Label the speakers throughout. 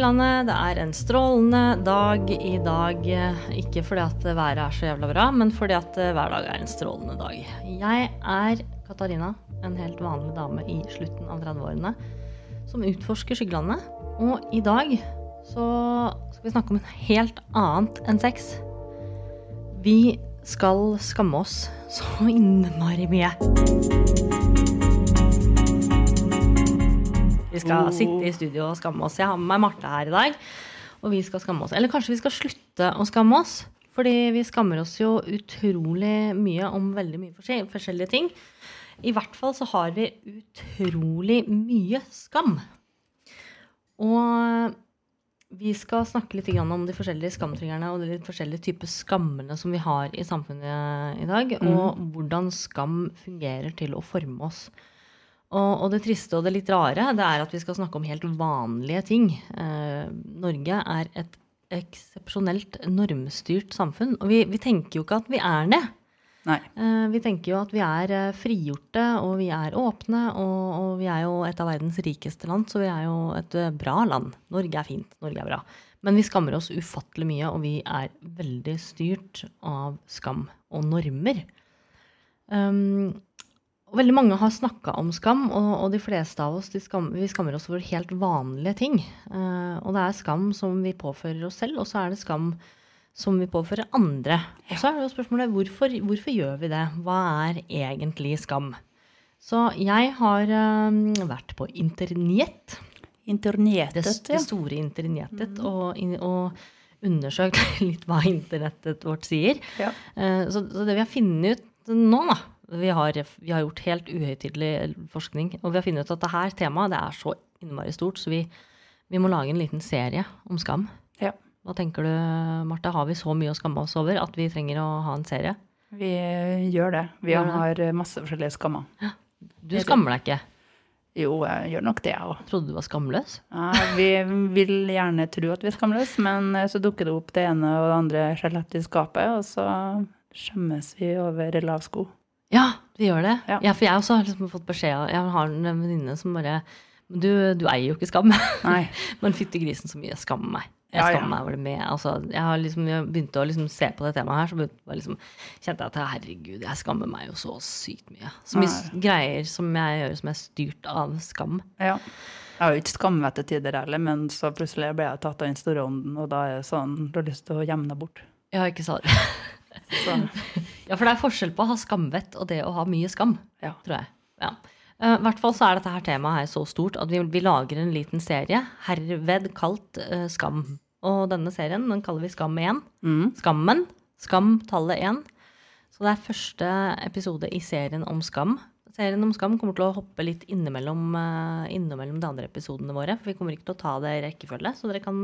Speaker 1: Skygglandet. Det er en strålende dag i dag. Ikke fordi at været er så jævla bra, men fordi at hver dag er en strålende dag. Jeg er Katarina, en helt vanlig dame i slutten av 30-årene, som utforsker Skygglandet. Og i dag så skal vi snakke om en helt annet enn sex. Vi skal skamme oss så innmari mye. Vi skal sitte i studio og skamme oss. Jeg har med meg Marte her i dag. Og vi skal skamme oss. Eller kanskje vi skal slutte å skamme oss. Fordi vi skammer oss jo utrolig mye om veldig mye forskjellige ting. I hvert fall så har vi utrolig mye skam. Og vi skal snakke litt om de forskjellige skamtriggerne og de forskjellige typer skammene som vi har i samfunnet i dag. Og hvordan skam fungerer til å forme oss. Og, og, det triste og det litt rare det er at vi skal snakke om helt vanlige ting. Eh, Norge er et eksepsjonelt normstyrt samfunn. Og vi, vi, tenker jo ikke at vi er det. Eh, vi tenker jo at vi er eh, frigjorte, og vi er åpne. Og, og, vi er jo et av verdens rikeste land, så vi er jo et eh, bra land. Norge er fint. Norge er bra. Men vi skammer oss ufattelig mye, og vi er veldig styrt av skam og normer. Um, og veldig mange har snakka om skam, og, og, de fleste av oss skam, vi skammer oss over helt vanlige ting. Uh, og det er skam som vi påfører oss selv, og så er det skam som vi påfører andre. Og så er det jo spørsmålet hvorfor, hvorfor gjør vi det? Hva er egentlig skam? Så jeg har um, vært på internett.
Speaker 2: Internettet,
Speaker 1: det, det store internettet. Mm. Og, og, undersøkt litt hva internettet vårt sier. Ja. Så, så det vi har funnet ut nå, da, vi har, vi har, gjort helt uhøytidelig forskning, og vi har funnet ut at dette temaet det er så innmari stort, så vi, vi, må lage en liten serie om skam.
Speaker 2: Ja.
Speaker 1: Hva tenker du, Marte? Har vi så mye å skamme oss over at vi trenger å ha en serie?
Speaker 2: Vi gjør det. Vi gjør har det. masse forskjellige skammer. Ja.
Speaker 1: Du skammer deg ikke?
Speaker 2: Jo, jeg gjør nok det, jeg òg.
Speaker 1: Trodde du var skamløs?
Speaker 2: Ja, vi vil gjerne tro at vi er skamløse, men så dukker det opp det ene og det andre skjelett i skapet, og så skjemmes vi over lav sko.
Speaker 1: Ja, vi gjør det. Ja, ja for jeg også har liksom fått beskjed av Jeg har en venninne som bare du, du, eier jo ikke skam.
Speaker 2: Nei.
Speaker 1: Men fytti grisen så mye jeg skammer meg. Jeg skammer ja, ja. meg over det med. Altså, jeg har liksom jeg begynte å liksom se på det temaet her, så liksom, kjente jeg at herregud, jeg skammer meg jo så sykt mye. Så mye Nei. greier som jeg gjør som er styrt av skam.
Speaker 2: Ja. Jeg har jo ikke skammet til tider heller, men så plutselig ble jeg tatt av den store ånden, og da er det sånn du har lyst til å gjemme deg bort.
Speaker 1: Ja, ikke sant. ja, for det er forskjell på å ha skamvett og det å ha mye skam,
Speaker 2: ja.
Speaker 1: tror jeg. Ja. Uh, I hvert fall så er dette her temaet her så stort at vi, vi lager en liten serie, herved kalt uh, Skam. Og denne serien den kaller vi Skam 1.
Speaker 2: Mm.
Speaker 1: Skammen. Skam tallet 1. Så det er første episode i serien om skam. Serien om skam kommer til å hoppe litt innimellom, uh, innimellom de andre episodene våre. For vi kommer ikke til å ta det i rekkefølge, så dere kan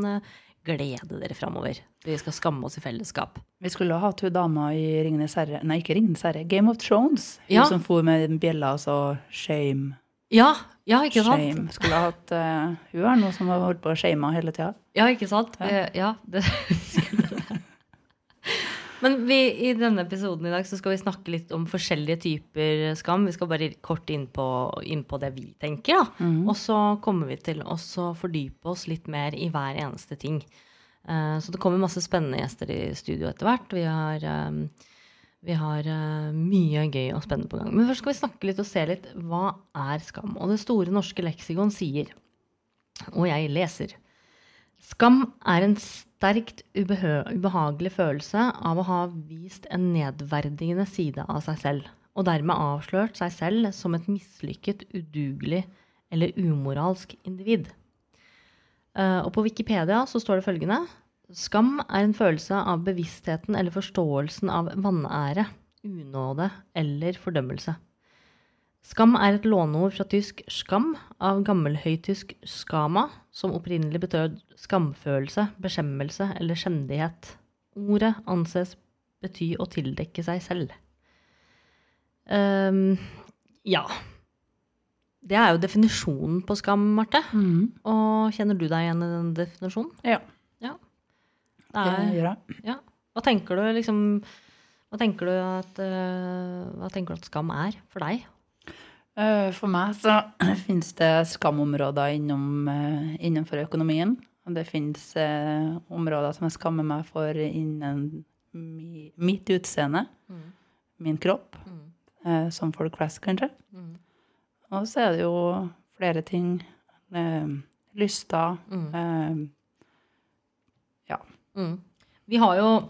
Speaker 1: glede dere framover. Vi skal skamme oss i fellesskap.
Speaker 2: Vi skulle ha hatt to damer i Ringenes herre Nei, ikke Ringenes herre. Game of Thrones. Ja. Hun som for med bjella og så shame.
Speaker 1: Ja, ja, ikke sant?
Speaker 2: Shame. Skulle ha hatt uh, Hun er noe som har holdt på å shame hele tida.
Speaker 1: Ja, ikke sant? Ja, ja det skulle. Men vi, i denne episoden i dag så skal vi snakke litt om forskjellige typer skam. Vi skal bare kort inn på, inn på det vi tenker. da. Mm. Og så kommer vi til å fordype oss litt mer i hver eneste ting. Uh, så det kommer masse spennende gjester i studio etter hvert. Vi har, um, vi har uh, mye gøy og spennende på gang. Men først skal vi snakke litt og se litt hva er skam. Og Det store norske leksikon sier, og jeg leser Skam er en sterkt ubehagelig følelse av å ha vist en nedverdigende side av seg selv, og dermed avslørt seg selv som et mislykket, udugelig eller umoralsk individ. Eh, og på Wikipedia så står det følgende Skam er en følelse av bevisstheten eller forståelsen av vanære, unåde eller fordømmelse. Skam er et låneord fra tysk 'skam' av gammelhøytysk 'skama', som opprinnelig betød skamfølelse, beskjemmelse eller skjendighet. Ordet anses bety å tildekke seg selv. Um, ja. Det er jo definisjonen på skam, Marte.
Speaker 2: Mm.
Speaker 1: Og kjenner du deg igjen i den definisjonen?
Speaker 2: Ja.
Speaker 1: ja.
Speaker 2: Det, er, det gjør jeg.
Speaker 1: Ja. Hva tenker du liksom hva tenker du, at, uh, hva tenker du at skam er for deg?
Speaker 2: Eh, for meg så finnes det skamområder innom, eh, innenfor økonomien. Og det finnes eh, områder som jeg skammer meg for innen mi, mitt utseende,
Speaker 1: Mm.
Speaker 2: min kropp,
Speaker 1: Mm.
Speaker 2: eh, som folk flest, kanskje.
Speaker 1: Mm.
Speaker 2: Og så er det jo flere ting. Eh, lyster.
Speaker 1: Mm.
Speaker 2: Eh,
Speaker 1: Mm. Vi har jo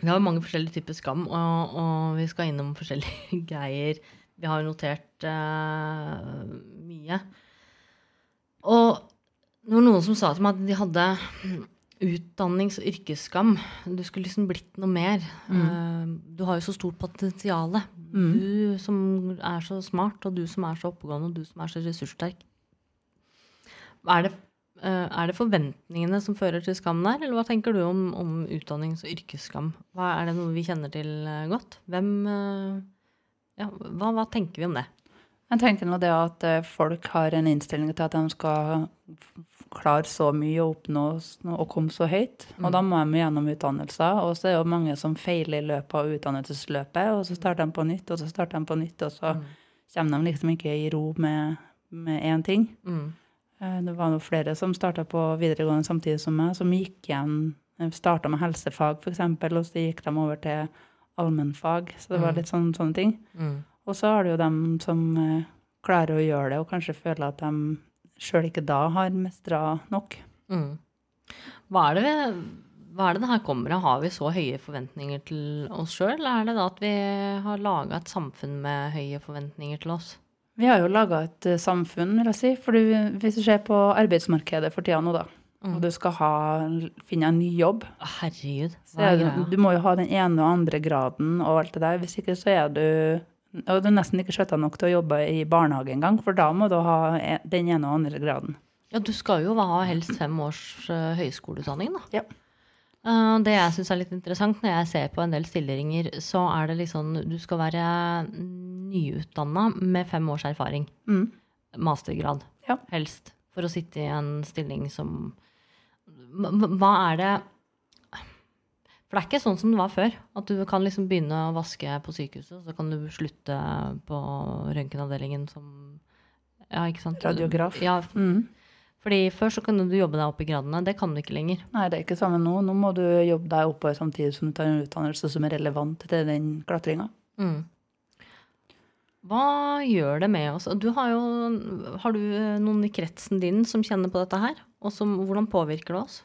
Speaker 1: vi har mange forskjellige typer skam, og, og vi skal innom forskjellige greier. Vi har jo notert uh, mye. Og det var noen som sa til meg at de hadde utdannings- og yrkesskam. Du skulle liksom blitt noe mer. Eh, du har jo så stort potensial.
Speaker 2: Mm.
Speaker 1: Du som er så smart, og du som er så oppegående, og du som er så ressurssterk. Er det, eh, er det forventningene som fører til skam der, eller hva tenker du om, om utdannings- og yrkesskam? Hva, er det noe vi kjenner til godt? Hvem ja, hva, hva tenker vi om det?
Speaker 2: Jeg tenker nå det at eh, folk har en innstilling til at de skal klare så mye og oppnå og komme så høyt. Og da må de gjennom utdannelser. Og så er det jo mange som feiler i løpet av utdannelsesløpet, og så starter de på nytt, og så starter de på nytt, og så kommer de liksom ikke i ro med, med én ting.
Speaker 1: Mm.
Speaker 2: Eh, Det var noe flere som starta på videregående samtidig som meg, som gikk igjen Starta med helsefag, f.eks., og så gikk de over til allmennfag. Så det var
Speaker 1: Mm.
Speaker 2: litt sånn, sånne ting.
Speaker 1: Mm.
Speaker 2: Og så har du jo dem som eh, klarer å gjøre det, og kanskje føler at de sjøl ikke da har mestra nok.
Speaker 1: Mm. Hva, er det hva er det det her kommer av? Har vi så høye forventninger til oss sjøl, eller er det da at vi har laga et samfunn med høye forventninger til oss?
Speaker 2: Vi har jo laga et eh, samfunn, vil jeg si. For hvis du ser på arbeidsmarkedet for tida nå, da,
Speaker 1: Mm.
Speaker 2: og du skal ha, finne en ny jobb,
Speaker 1: Herregud,
Speaker 2: er
Speaker 1: er
Speaker 2: du må jo ha den ene og andre graden og alt det der. Hvis ikke så er du og du er nesten ikke skjøtta nok til å jobbe i barnehage engang, for da må du ha e- den ene og andre graden.
Speaker 1: Ja, du skal jo ha helst fem års uh, høyskoleutdanning, da.
Speaker 2: Ja.
Speaker 1: Uh, det jeg syns er litt interessant når jeg ser på en del stilleringer, så er det liksom Du skal være nyutdanna med fem års erfaring.
Speaker 2: Mm.
Speaker 1: Mastergrad,
Speaker 2: Ja.
Speaker 1: helst. For å sitte i en stilling som Hva er det For det er ikke sånn som det var før. At du kan liksom begynne å vaske på sykehuset, så kan du slutte på røntgenavdelingen som Ja, ikke sant?
Speaker 2: Radiograf.
Speaker 1: Ja,
Speaker 2: Mm.
Speaker 1: fordi før så kunne du jobbe deg opp i gradene. Det kan du ikke lenger.
Speaker 2: Nei, det er ikke samme nå. Nå må du jobbe deg oppover samtidig som du tar en utdannelse som er relevant til den klatringa.
Speaker 1: Mm. Hva gjør det med oss? Du har jo Har du noen i kretsen din som kjenner på dette her? Og som, hvordan påvirker det oss?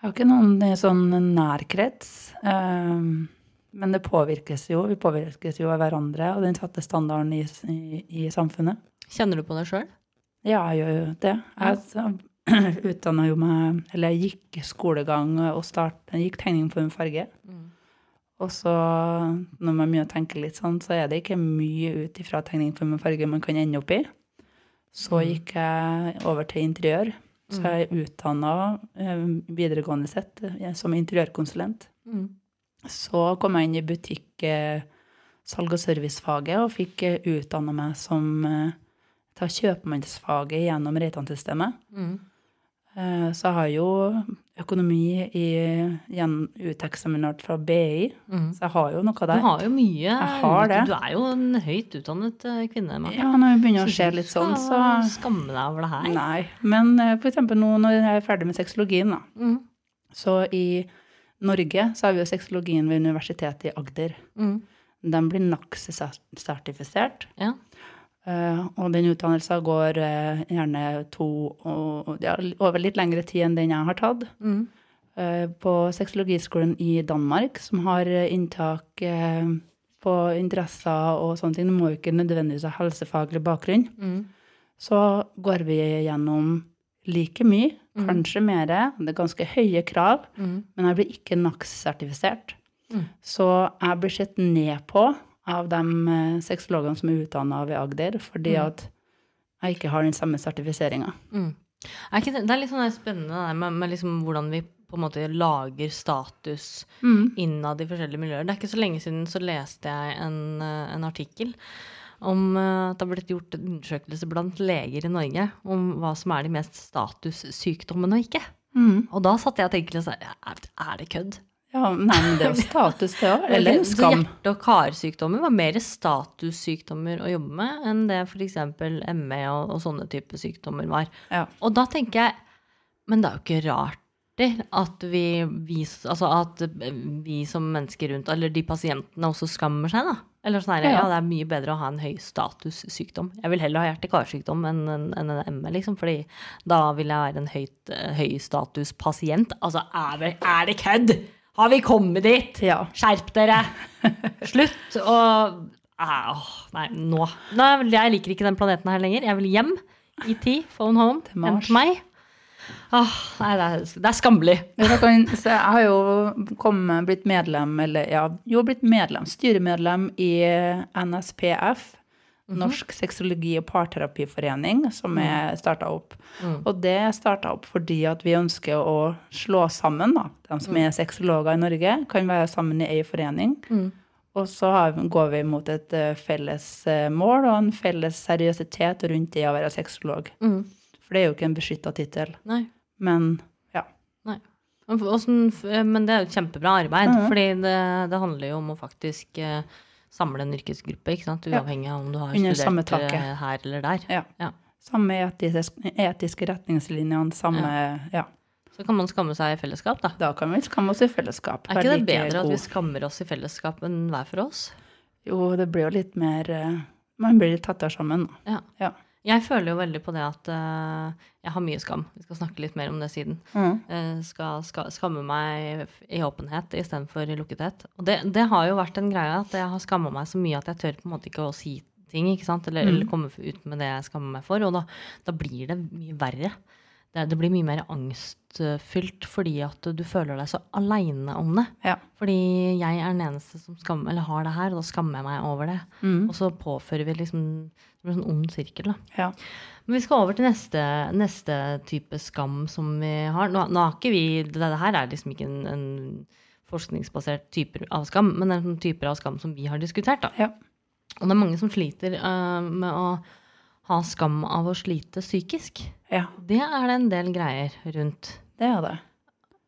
Speaker 2: Jeg har ikke noen sånn nærkrets. Um, men det påvirkes jo. Vi påvirkes jo av hverandre og den satte standarden i, i, i samfunnet.
Speaker 1: Kjenner du på det sjøl?
Speaker 2: Ja, jeg gjør jo det. Jeg utdanna jo meg Eller jeg gikk skolegang og start, jeg gikk tegning på en farge. Og så, når man begynner å tenke litt sånn, så er det ikke mye ut ifra tegning på en farge man kan ende opp i. Så gikk jeg over til interiør. Så jeg er utdanna videregående sett eh, som interiørkonsulent.
Speaker 1: Mm.
Speaker 2: Så kom jeg inn i butikk, eh, og servicefaget og fikk eh, utdanna meg som eh, ta kjøpmannsfaget gjennom Reitan-systemet.
Speaker 1: Mm.
Speaker 2: Eh, Så jeg har jo økonomi i uteksaminert fra BI,
Speaker 1: Mm.
Speaker 2: så jeg har jo noe
Speaker 1: Du har jo mye
Speaker 2: Jeg har det.
Speaker 1: Du er jo en høyt utdannet eh, kvinne. Martha.
Speaker 2: Ja, når vi begynner å se litt sånn, så
Speaker 1: Skamme deg over det her.
Speaker 2: Nei. Men f.eks. for eksempel nå når jeg er ferdig med sexologien, da.
Speaker 1: Mm.
Speaker 2: Så i Norge så har vi jo sexologien ved Universitetet i Agder.
Speaker 1: Mm.
Speaker 2: Den blir NAX-sertifisert.
Speaker 1: Ja.
Speaker 2: Eh, og den utdannelsen går eh, gjerne to og, ja, over litt lengre tid enn den jeg har tatt.
Speaker 1: Mm.
Speaker 2: Eh, på sexologiskolen i Danmark, som har inntak på interesser og sånne ting. Det må jo ikke nødvendigvis ha helsefaglig bakgrunn.
Speaker 1: Mm.
Speaker 2: Så går vi gjennom like mye, kanskje mer. Det er ganske høye krav,
Speaker 1: Mm.
Speaker 2: men jeg blir ikke NAX-sertifisert.
Speaker 1: Mm.
Speaker 2: Så jeg blir sett ned på av de eh, sexologene som er utdanna ved Agder, fordi
Speaker 1: Mm.
Speaker 2: at jeg ikke har den samme sertifiseringa.
Speaker 1: Mm. Det, det er litt sånn spennende med, med liksom hvordan vi på en måte lager status innad i forskjellige miljøer. Det er ikke så lenge siden så leste jeg en, eh, en artikkel om eh, at det har blitt gjort en undersøkelse blant leger i Norge om hva som er de mest statussykdommene og ikke. Og da satt jeg og tenkte sånn er det kødd?
Speaker 2: Ja, nei, men det er jo status, det òg. Eller skam.
Speaker 1: hjerte- og karsykdommer var mer statussykdommer å jobbe med enn det f.eks. ME og, og sånne typer sykdommer var.
Speaker 2: Ja.
Speaker 1: Og da tenker jeg Men det er jo ikke rart at vi, vi, altså at vi som mennesker rundt, eller de pasientene, også skammer seg, da. Eller sånn her,
Speaker 2: Ja,
Speaker 1: ja, det er mye bedre å ha en høy statussykdom. Jeg vil heller ha hjerte-karsykdom enn en, en ME, liksom, fordi da vil jeg være en høyt, eh, høy status pasient. Altså, er det, er det kødd? Har vi kommet dit?
Speaker 2: Ja.
Speaker 1: Skjerp dere! Slutt å Ah, Nei, nå. Nei, Jeg liker ikke den planeten her lenger. Jeg vil hjem. ET, phone home,
Speaker 2: Til Mars.
Speaker 1: hent meg. Åh, nei, det er, det er skammelig.
Speaker 2: Jeg, kan, jeg har jo kommet, blitt medlem, eller ja, jo blitt medlem, styremedlem i NSPF, Norsk sexologi- og parterapiforening, som er starta opp. Og det starta opp fordi at vi ønsker å slå sammen, da. De som er sexologer i Norge, kan være sammen i ei forening. Og så går vi mot et eh, felles eh, mål og en felles seriøsitet rundt det å være sexolog.
Speaker 1: Mm.
Speaker 2: For det er jo ikke en beskytta tittel. Men ja.
Speaker 1: Nei. Men f- men det er jo kjempebra arbeid,
Speaker 2: Mhm.
Speaker 1: fordi det, det handler jo om å faktisk eh, samle en yrkesgruppe, ikke sant? Uavhengig av om du har studert eh, her eller der.
Speaker 2: Ja.
Speaker 1: Ja.
Speaker 2: Samme etiske, etiske retningslinjene, samme ja.
Speaker 1: Så kan man skamme seg i fellesskap, da.
Speaker 2: Da kan vi skamme oss i fellesskap.
Speaker 1: Er ikke det bedre at vi skammer oss i fellesskap enn hver for oss?
Speaker 2: Jo, det blir jo litt mer eh, Man blir litt tettere sammen. da.
Speaker 1: Ja.
Speaker 2: Ja.
Speaker 1: Jeg føler jo veldig på det at uh, jeg har mye skam. Vi skal snakke litt mer om det siden.
Speaker 2: Mm.
Speaker 1: Uh, skal, skal skamme meg i åpenhet istedenfor i lukkethet. Og det, det har jo vært en greie at jeg har skamma meg så mye at jeg tør på en måte ikke å si ting. Eller,
Speaker 2: Mm.
Speaker 1: eller komme ut med det jeg skammer meg for. Og da, da blir det mye verre. Det, det blir mye mer angstfylt fordi at du føler deg så aleine om det.
Speaker 2: Ja.
Speaker 1: Fordi jeg er den eneste som eller har det her, og da skammer jeg meg over det.
Speaker 2: Mm.
Speaker 1: Og så påfører vi liksom Det blir en sånn ond sirkel. da.
Speaker 2: Ja.
Speaker 1: Men vi skal over til neste, neste type skam som vi har. Nå, nå har ikke vi, det, det her er liksom ikke en, en forskningsbasert type av skam, men det er en typer av skam som vi har diskutert. da.
Speaker 2: Ja.
Speaker 1: Og det er mange som sliter uh, med å ha skam av å slite psykisk.
Speaker 2: ja,
Speaker 1: Det er det en del greier rundt.
Speaker 2: det er det.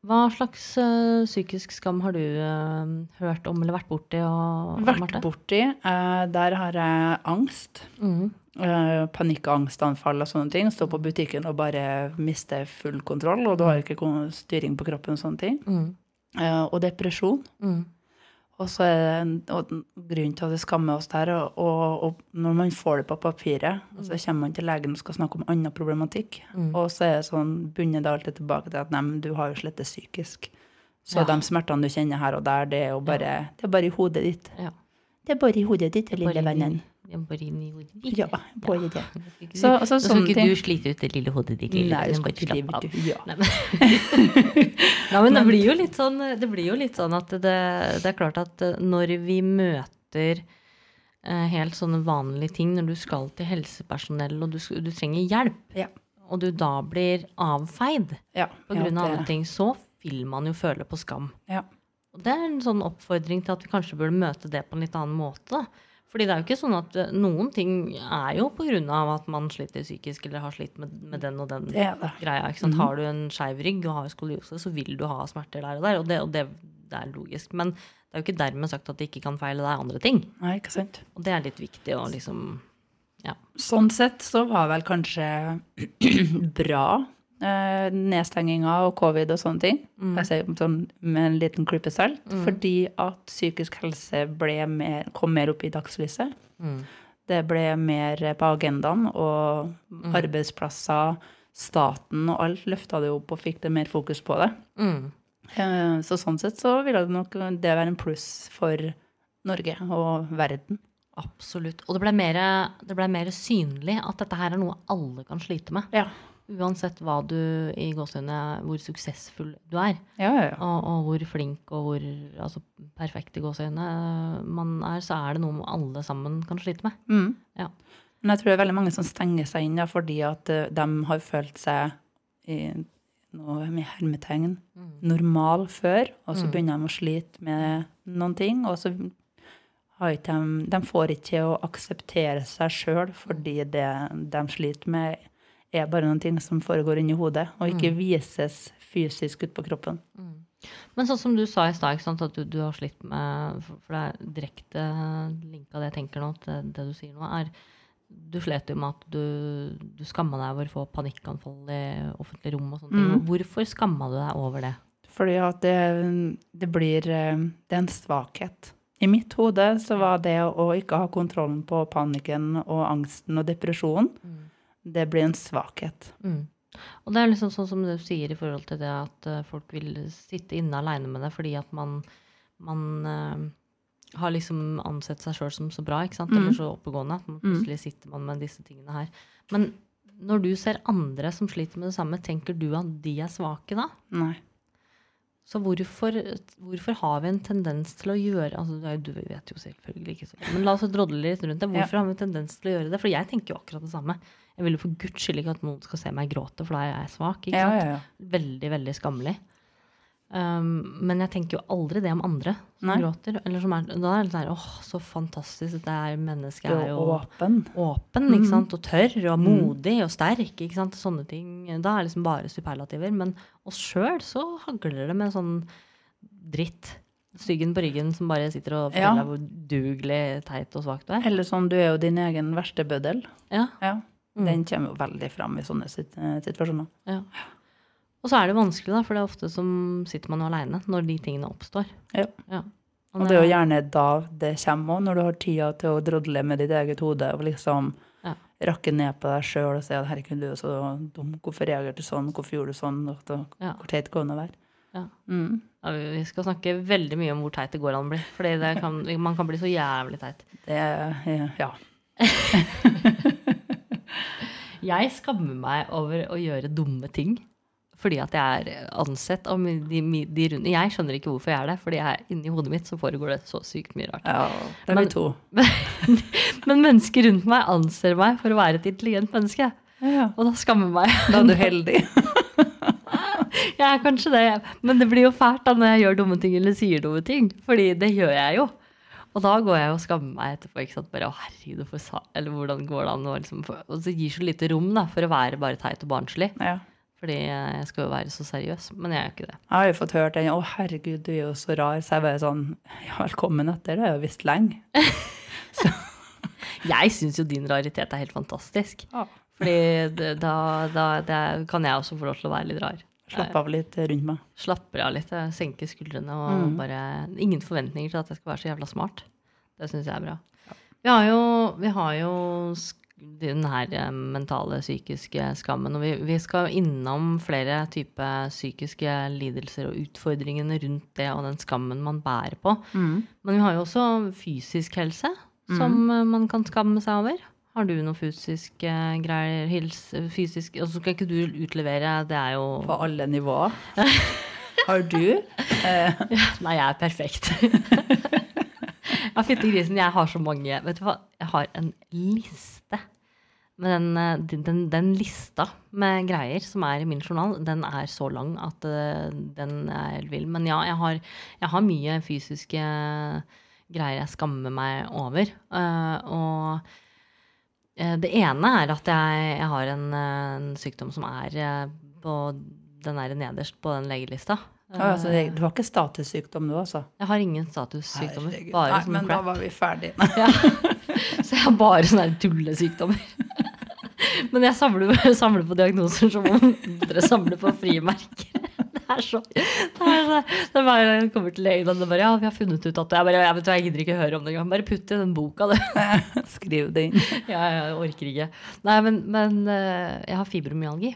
Speaker 1: Hva slags eh, psykisk skam har du eh, hørt om eller vært borti? Og,
Speaker 2: Vært
Speaker 1: Marte?
Speaker 2: borti. eh, der har jeg angst.
Speaker 1: Panikk
Speaker 2: og angstanfall og sånne ting. Stå på butikken og bare miste full kontroll, og du har ikke styring på kroppen og sånne ting. Mm. Og depresjon.
Speaker 1: Mhm.
Speaker 2: Og så er det en- og grunnen til at vi skammer oss der, og, og, og når man får det på papiret, og så kommer man til legen og skal snakke om annen problematikk,
Speaker 1: Mm.
Speaker 2: og så er det sånn, bunner det alltid tilbake til at nei, men du har jo slett det psykisk. Så
Speaker 1: Ja.
Speaker 2: de smertene du kjenner her og der, det er jo bare, det er bare i hodet ditt.
Speaker 1: Ja.
Speaker 2: Det er bare i hodet ditt, lille vennen.
Speaker 1: Ja, bare inn i hodet ditt.
Speaker 2: Ja, bare det. Så-
Speaker 1: du-
Speaker 2: så
Speaker 1: ikke
Speaker 2: ting.
Speaker 1: du slite ut det lille hodet ditt. Lille,
Speaker 2: Nei,
Speaker 1: bare slapp av.
Speaker 2: Ja.
Speaker 1: Nei, men, Nei, men det blir sånn, det blir jo litt sånn at det, det er klart at eh, når vi møter eh, helt sånne vanlige ting, når du skal til helsepersonell og du, du trenger hjelp,
Speaker 2: Ja.
Speaker 1: og du da blir avfeid
Speaker 2: Ja,
Speaker 1: på grunn av andre ting, så vil man jo føle på skam.
Speaker 2: Ja.
Speaker 1: Og det er en sånn oppfordring til at vi kanskje burde møte det på en litt annen måte. da. Fordi det er jo ikke sånn at eh, noen ting er jo av at man sliter psykisk eller har slitt med, med den og den
Speaker 2: Det det.
Speaker 1: greia. ikke sant? Har du en skeiv rygg og har skoliose, så vil du ha smerter der og der. Og det, og det, det er logisk. Men det er jo ikke dermed sagt at det ikke kan feile deg andre ting.
Speaker 2: Nei, ikke sant.
Speaker 1: Og det er litt viktig å liksom Ja.
Speaker 2: Sånn sett så var vel kanskje bra eh, nedstenginga og covid og sånne ting. Jeg Ser, sånn med en liten klype salt. Fordi at psykisk helse mer, kom mer opp i dagslyset.
Speaker 1: Mm.
Speaker 2: Det ble mer på agendaen, og arbeidsplasser, staten og alt løfta det opp og fikk det mer fokus på det.
Speaker 1: Mm.
Speaker 2: Eh, Så sånn sett så ville det nok det være en pluss for Norge og verden.
Speaker 1: Absolutt. Og det ble, mer, det ble mer synlig at dette her er noe alle kan slite med.
Speaker 2: Ja.
Speaker 1: Uansett hva du i gåsehudene hvor suksessfull du er.
Speaker 2: Ja, ja, ja.
Speaker 1: Og, og hvor flink og hvor altså, perfekt i gåsehudene man er, så er det noe alle sammen kan slite med.
Speaker 2: Mm.
Speaker 1: Ja.
Speaker 2: Men jeg tror det er veldig mange som stenger seg inn ja, fordi at eh, de har følt seg i noe med hermetegn normal før, og så begynner de å slite med noen ting, og så har de, de får ikke til å akseptere seg sjøl fordi det de sliter med, er bare noen ting som foregår inni hodet, og ikke vises fysisk ut på kroppen.
Speaker 1: Men sånn som du sa i stad, at du, du har slitt med For det er direkte linka det jeg tenker nå, til det du sier nå, er du slet jo med at du, du skamma deg over å få panikkanfall i offentlige rom og sånne ting.
Speaker 2: Mm.
Speaker 1: Hvorfor skamma du deg over det?
Speaker 2: Fordi at det, det blir eh, Det er en svakhet. I mitt hode så var det å ikke ha kontrollen på panikken og angsten og depresjonen, det blir en svakhet.
Speaker 1: Mm. Og det er liksom sånn som du sier i forhold til det at eh, folk vil sitte inne aleine med det fordi at man, man uh, har liksom ansett seg sjøl som så bra, ikke sant? eller
Speaker 2: Mm.
Speaker 1: så oppegående. at man Plutselig sitter man med disse tingene her. Men når du ser andre som sliter med det samme, tenker du at de er svake da?
Speaker 2: Nei.
Speaker 1: Så hvorfor, hvorfor har vi en tendens til å gjøre altså Du vet jo selvfølgelig ikke så Men la oss drodle litt rundt det. Hvorfor har vi en tendens til å gjøre det? For jeg tenker jo akkurat det samme. Jeg vil jo for guds skyld ikke at noen skal se meg gråte, for da er jeg svak. ikke
Speaker 2: Ja, ja, ja.
Speaker 1: Veldig, veldig skammelig. Um, men jeg tenker jo aldri det om andre som
Speaker 2: Nei.
Speaker 1: gråter. Eller som er, da er det sånn åh, så fantastisk. Det er mennesket er jo
Speaker 2: åpen.
Speaker 1: åpen ikke sant? og tørr og modig og sterk. ikke sant? Sånne ting. Da er det liksom bare superlativer. Men oss sjøl så hagler det med sånn dritt. Styggen på ryggen som bare sitter og
Speaker 2: Ja.
Speaker 1: deg hvor dugelig, teit og svak du er.
Speaker 2: Eller sånn, du er jo din egen verste bøddel.
Speaker 1: Ja,
Speaker 2: Ja.
Speaker 1: Mm.
Speaker 2: Den kommer jo veldig fram i sånne eh, situasjoner.
Speaker 1: ja. Og så er det vanskelig, da, for det er ofte som sitter man jo aleine når de tingene oppstår.
Speaker 2: Ja.
Speaker 1: Ja.
Speaker 2: Og det er jo gjerne da det kommer òg, når du har tida til å drodle med ditt eget hode og liksom
Speaker 1: Ja.
Speaker 2: rakke ned på deg sjøl og si at 'herregud, du er så dum, hvorfor reagerte du sånn, hvorfor gjorde du sånn', og da-
Speaker 1: Ja.
Speaker 2: hvor teit går det være?
Speaker 1: Ja.
Speaker 2: Mm.
Speaker 1: Ja, vi skal snakke veldig mye om hvor teit det går an å bli. Fordi man kan bli så jævlig teit.
Speaker 2: Det Ja.
Speaker 1: Jeg skammer meg over å gjøre dumme ting. Fordi at jeg er ansett av de, de runde Jeg skjønner ikke hvorfor jeg er det. Fordi jeg, inni hodet mitt så foregår det så sykt mye rart.
Speaker 2: ja det er
Speaker 1: Men-
Speaker 2: vi to.
Speaker 1: Men mennesker rundt meg anser meg for å være et intelligent menneske.
Speaker 2: Ja.
Speaker 1: Og da skammer meg.
Speaker 2: Da er du heldig.
Speaker 1: Jeg er kanskje det, men det blir jo fælt da når jeg gjør dumme ting eller sier dumme ting. Fordi det gjør jeg jo. Og da går jeg og skammer meg etterpå. ikke sant? Bare, å herregud, for, sa Eller hvordan går det an Og, liksom for, Og så gir så lite rom da, for å være bare teit og barnslig.
Speaker 2: Ja.
Speaker 1: Fordi jeg skal jo være så seriøs. Men jeg er jo ikke det.
Speaker 2: Jeg har jo fått hørt den 'Å, herregud, du er jo så rar', så jeg bare sånn Ja, velkommen etter, det har jeg jo visst lenge.
Speaker 1: Jeg syns jo din raritet er helt fantastisk.
Speaker 2: Ja.
Speaker 1: Fordi da, da det kan jeg også få lov til å være litt rar.
Speaker 2: Slapp av litt rundt meg.
Speaker 1: Slapper av litt, senke senker skuldrene og
Speaker 2: Mm.
Speaker 1: bare Ingen forventninger til at jeg skal være så jævla smart. Det syns jeg er bra. Vi har jo, vi har jo den her eh, mentale, psykiske skammen. Og vi, vi skal innom flere typer psykiske lidelser og utfordringene rundt det og den skammen man bærer på.
Speaker 2: Mm.
Speaker 1: Men vi har jo også fysisk helse som mm. man kan skamme seg over. Har du noe fysisk eh, greier? Hils, fysisk Og så skal ikke du utlevere, det er jo
Speaker 2: På alle nivåer. Har du? Eh,
Speaker 1: Nei, jeg er perfekt. ja, fytti grisen, jeg har så mange Vet du hva, jeg har en liste. Men den, eh, den, den, lista med greier som er i min journal, den er så lang at eh, den er helt vill. Men ja, jeg har, jeg har mye fysiske greier jeg skammer meg over. Uh, og eh, det ene er at jeg, jeg har en, eh, en sykdom som er eh, på den er nederst på den legelista.
Speaker 2: ja, altså, du har ikke statussykdom nå, altså?
Speaker 1: Jeg har ingen statussykdommer. Bare
Speaker 2: Nei,
Speaker 1: men
Speaker 2: men da var vi ferdige.
Speaker 1: Ja. Så jeg har bare sånne tullesykdommer. Men jeg samler, samler på diagnoser som om dere samler på frimerker. Er så Det er så det er bare jeg kommer til legen og bare Ja, vi har funnet ut at Jeg bare, jeg, vet, hva, jeg gidder ikke høre om det engang. Bare putt i den boka, du.
Speaker 2: Skriv det inn.
Speaker 1: Ja, jeg orker ikke. Nei, men, men eh, jeg har fibromyalgi.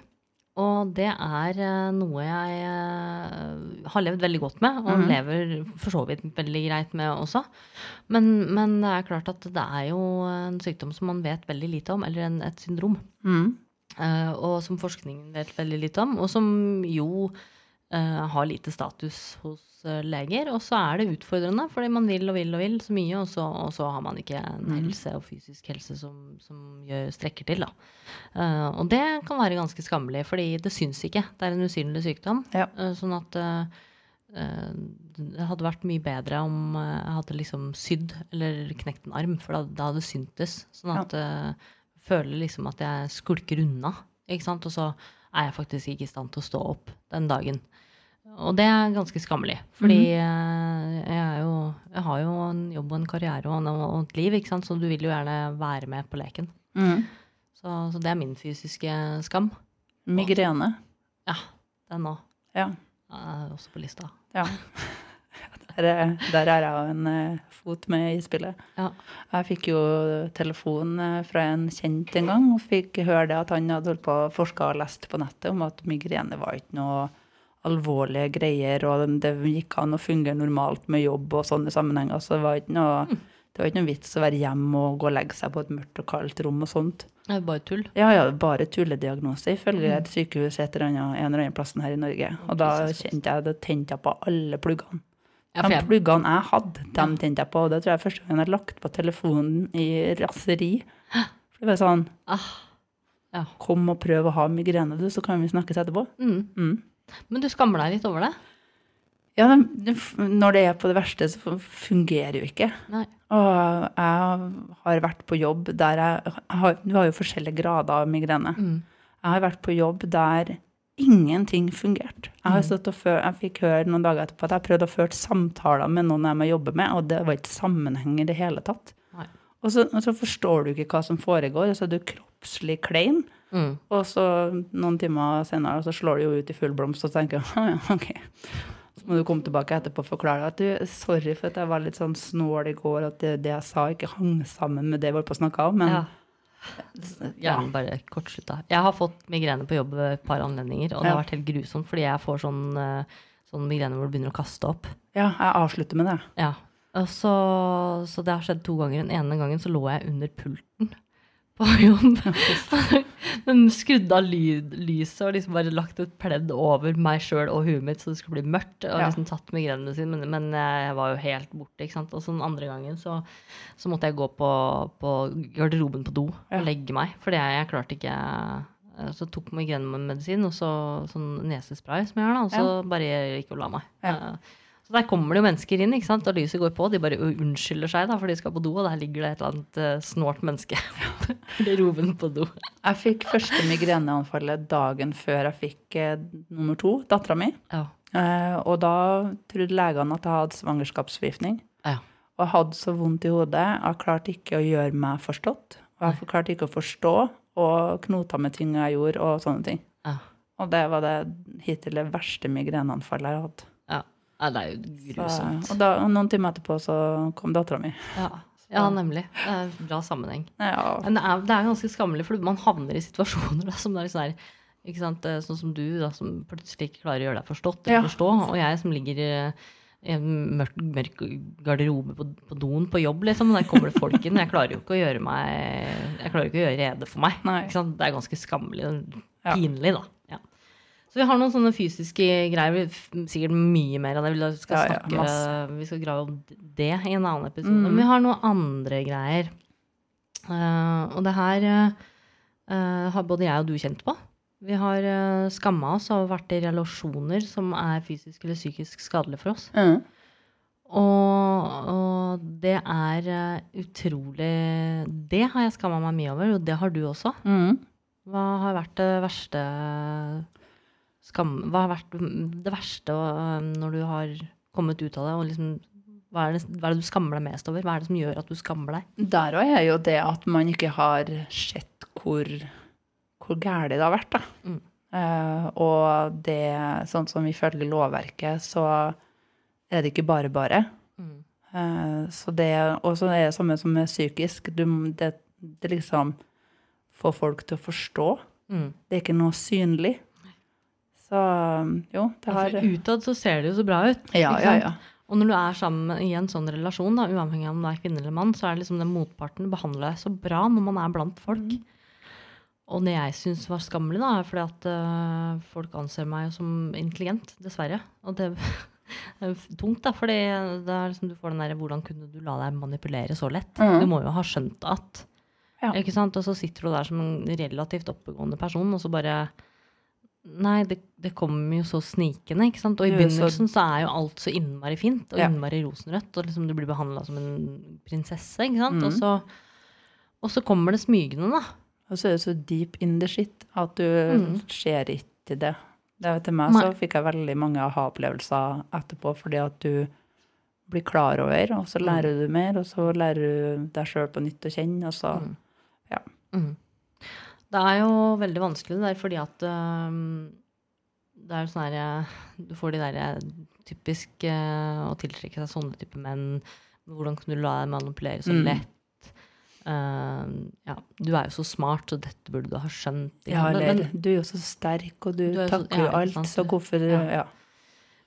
Speaker 1: Og det er eh, noe jeg eh, har levd veldig godt med, og
Speaker 2: mm.
Speaker 1: lever for så vidt veldig greit med også. Men, men det er klart at det er jo en sykdom som man vet veldig lite om, eller en, et syndrom.
Speaker 2: Mm.
Speaker 1: Uh, og som forskningen vet veldig lite om, og som jo har lite status hos eh, leger. Og så er det utfordrende, fordi man vil og vil og vil så mye, og så, og så har man ikke en
Speaker 2: Mhm.
Speaker 1: helse og fysisk helse som, som gjør, strekker til. Eh, og det kan være ganske skammelig, fordi det syns ikke. Det er en usynlig sykdom.
Speaker 2: Ja.
Speaker 1: Uh, sånn at eh, eh, det hadde vært mye bedre om eh, jeg hadde liksom sydd eller knekt en arm, for da, da hadde det syntes. Sånn at eh, jeg føler liksom at jeg skulker unna, ikke sant. Og så er jeg faktisk ikke i stand til å stå opp den dagen. Og det er ganske skammelig, fordi mm. jeg, er jo, jeg har jo en jobb og en karriere og, et liv, ikke sant? så du vil jo gjerne være med på leken.
Speaker 2: Mm.
Speaker 1: Så, så det er min fysiske skam.
Speaker 2: Migrene.
Speaker 1: Ja, den òg.
Speaker 2: Ja.
Speaker 1: Er også på lista.
Speaker 2: ja. Der, er- der er jeg jo en eh, fot med i spillet.
Speaker 1: Ja.
Speaker 2: Jeg fikk jo telefon eh, fra en kjent en gang, og fikk høre det at han hadde holdt på å forske og lest på nettet om at migrene var ikke noe alvorlige greier, og det gikk an å fungere normalt med jobb og sånne sammenhenger. Så det var ikke noe, det var ikke noe vits å være hjemme og gå og legge seg på et mørkt og kaldt rom og sånt.
Speaker 1: Det er bare tull.
Speaker 2: Ja, ja, bare tullediagnose ifølge et sykehus et eller annet, en eller annen plassen her i Norge. Og da kjente jeg, det tente jeg på alle pluggene. De pluggene jeg hadde, dem tente jeg på. Og det tror jeg første gang jeg har lagt på telefonen i raseri. For det var sånn,
Speaker 1: ah, ja.
Speaker 2: kom og prøv å ha migrene, du, så kan vi snakkes etterpå.
Speaker 1: Mm.
Speaker 2: Mm.
Speaker 1: Men du skammer deg litt over det?
Speaker 2: Ja, det- det når det er på det verste, så fungerer jo ikke.
Speaker 1: Nei.
Speaker 2: Og jeg har vært på jobb der jeg, har, Du har jo forskjellige grader av migrene.
Speaker 1: Mm.
Speaker 2: Jeg har vært på jobb der ingenting fungerte. Jeg, før, jeg fikk høre noen dager etterpå at jeg prøvde å føre samtaler med noen jeg må jobbe med, og det var ikke sammenheng i det hele tatt. Og så, og så forstår du ikke hva som foregår, og så er du kroppslig klein.
Speaker 1: Mm.
Speaker 2: Og så noen timer senere så slår det jo ut i full blomst, og så tenker jeg «Ah, ja, ok. Så må du komme tilbake etterpå og forklare at du, sorry for at jeg var litt sånn snål i går, at det, det jeg sa ikke hang sammen med det vi holdt på å snakke om, men
Speaker 1: Ja. Ja. bare kortslutta. Jeg har fått migrene på jobb et par anledninger, og det har vært helt grusomt, fordi jeg får sånn, eh, sånn migrene hvor du begynner å kaste opp.
Speaker 2: ja, jeg avslutter med det.
Speaker 1: Ja. Så, så det har skjedd to ganger. Den ene gangen så lå jeg under pulten på jobb. Men skrudd av lyd, lyset og liksom bare lagt et pledd over meg sjøl og huet mitt så det skulle bli mørkt. Og liksom tatt migrenene sine, men, men jeg var jo helt borte. ikke sant? Og så den andre gangen så, så måtte jeg gå på, på garderoben på do og legge meg. For jeg klarte ikke eh, Så tok migrenemedisin og så sånn nesespray som jeg har, da, og så bare gikk og la meg.
Speaker 2: Ja.
Speaker 1: Eh, Så der kommer det jo mennesker inn, ikke sant? og lyset går på. De bare unnskylder seg da, for de skal på do, og der ligger det et eller annet eh, snålt menneske Roven på do.
Speaker 2: Jeg fikk første migreneanfallet dagen før jeg fikk eh, nummer to, dattera mi.
Speaker 1: Ja.
Speaker 2: Eh, og da trodde legene at jeg hadde svangerskapsforgiftning.
Speaker 1: Ja.
Speaker 2: Og jeg hadde så vondt i hodet. Jeg klarte ikke å gjøre meg forstått. Og jeg klarte ikke å forstå og knota med ting jeg gjorde, og sånne ting.
Speaker 1: Ja.
Speaker 2: Og det var det hittil det verste migreneanfallet jeg har hatt.
Speaker 1: Ja. det er jo
Speaker 2: Så,
Speaker 1: grusomt.
Speaker 2: og da, noen timer etterpå så kom dattera mi.
Speaker 1: Ja. ja, nemlig. Det er bra sammenheng.
Speaker 2: Ja.
Speaker 1: Men det er, det er ganske skammelig, for man havner i situasjoner da, som det er sånn her eh, Sånn som du, da, som plutselig ikke klarer å gjøre deg forstått eller
Speaker 2: Ja.
Speaker 1: forstå. Og jeg som ligger i en mørk, mørk garderobe på, på doen på jobb, liksom. Og der kommer det folk inn. Jeg klarer jo ikke å gjøre meg Jeg klarer ikke å gjøre rede for meg. Det er ganske skammelig. Pinlig, da. Så vi har noen sånne fysiske greier. Vi Sikkert mye mer av det. Vi skal,
Speaker 2: Ja, ja,
Speaker 1: vi skal grave om det i en annen episode.
Speaker 2: Mm.
Speaker 1: Men vi har noen andre greier. Uh, og det her uh, har både jeg og du kjent på. Vi har uh, skamma oss og vært i relasjoner som er fysisk eller psykisk skadelige for oss.
Speaker 2: Mm.
Speaker 1: Og, og det er utrolig Det har jeg skamma meg mye over, og det har du også.
Speaker 2: Mm.
Speaker 1: Hva har vært det verste skam... Hva har vært det verste øh, når du har kommet ut av det? Og liksom, hva, er det, hva er det du skammer deg mest over? Hva er det som gjør at du skammer deg?
Speaker 2: Der òg er jo det at man ikke har sett hvor, hvor gærent det har vært. Da.
Speaker 1: Mm.
Speaker 2: Uh, og det, sånn som ifølge lovverket, så er det ikke bare bare.
Speaker 1: Mm.
Speaker 2: Uh, så det, og så er det samme som med psykisk. Du, det, det liksom får folk til å forstå.
Speaker 1: Mm.
Speaker 2: Det er ikke noe synlig. Så jo, det har
Speaker 1: altså, utad så ser det jo så bra ut.
Speaker 2: Ja, ja, ja.
Speaker 1: Og når du er sammen i en sånn relasjon, da, uavhengig av om du er kvinne eller mann, så er det liksom den motparten behandler deg så bra når man er blant folk. Og det jeg syns var skammelig, da, er fordi at uh, folk anser meg som intelligent, dessverre. Og det er tungt, da, fordi det er liksom, du får den derre Hvordan kunne du la deg manipulere så lett?
Speaker 2: Mm.
Speaker 1: Du må jo ha skjønt at
Speaker 2: Ja.
Speaker 1: Ikke sant? Og så sitter du der som en relativt oppegående person, og så bare Nei, det, det kommer jo så snikende, ikke sant. Og i begynnelsen så er jo alt så innmari fint, og innmari rosenrødt, og liksom du blir behandla som en prinsesse, ikke sant.
Speaker 2: Mm.
Speaker 1: Og, så, og så kommer det smygende, da.
Speaker 2: Og så er det så deep in the shit at du
Speaker 1: Mm.
Speaker 2: ser ikke det. det til meg så fikk jeg veldig mange aha-opplevelser etterpå, fordi at du blir klar over, og så lærer du mer, og så lærer du deg sjøl på nytt å kjenne, og så
Speaker 1: Mm.
Speaker 2: Ja.
Speaker 1: Mm. Det er jo veldig vanskelig det der, fordi at øhm, det er jo sånn her eh, Du får de der eh, typisk uh, å tiltrekke seg sånne type menn. Hvordan kan du la deg manipulere så
Speaker 2: Mm.
Speaker 1: lett? Ehm, ja, du er jo så smart, så dette burde du ha skjønt.
Speaker 2: Ja, eller
Speaker 1: men
Speaker 2: du er jo så sterk, og du,
Speaker 1: Du er
Speaker 2: takler jo
Speaker 1: ja,
Speaker 2: alt,
Speaker 1: sant.
Speaker 2: så hvorfor.
Speaker 1: Ja.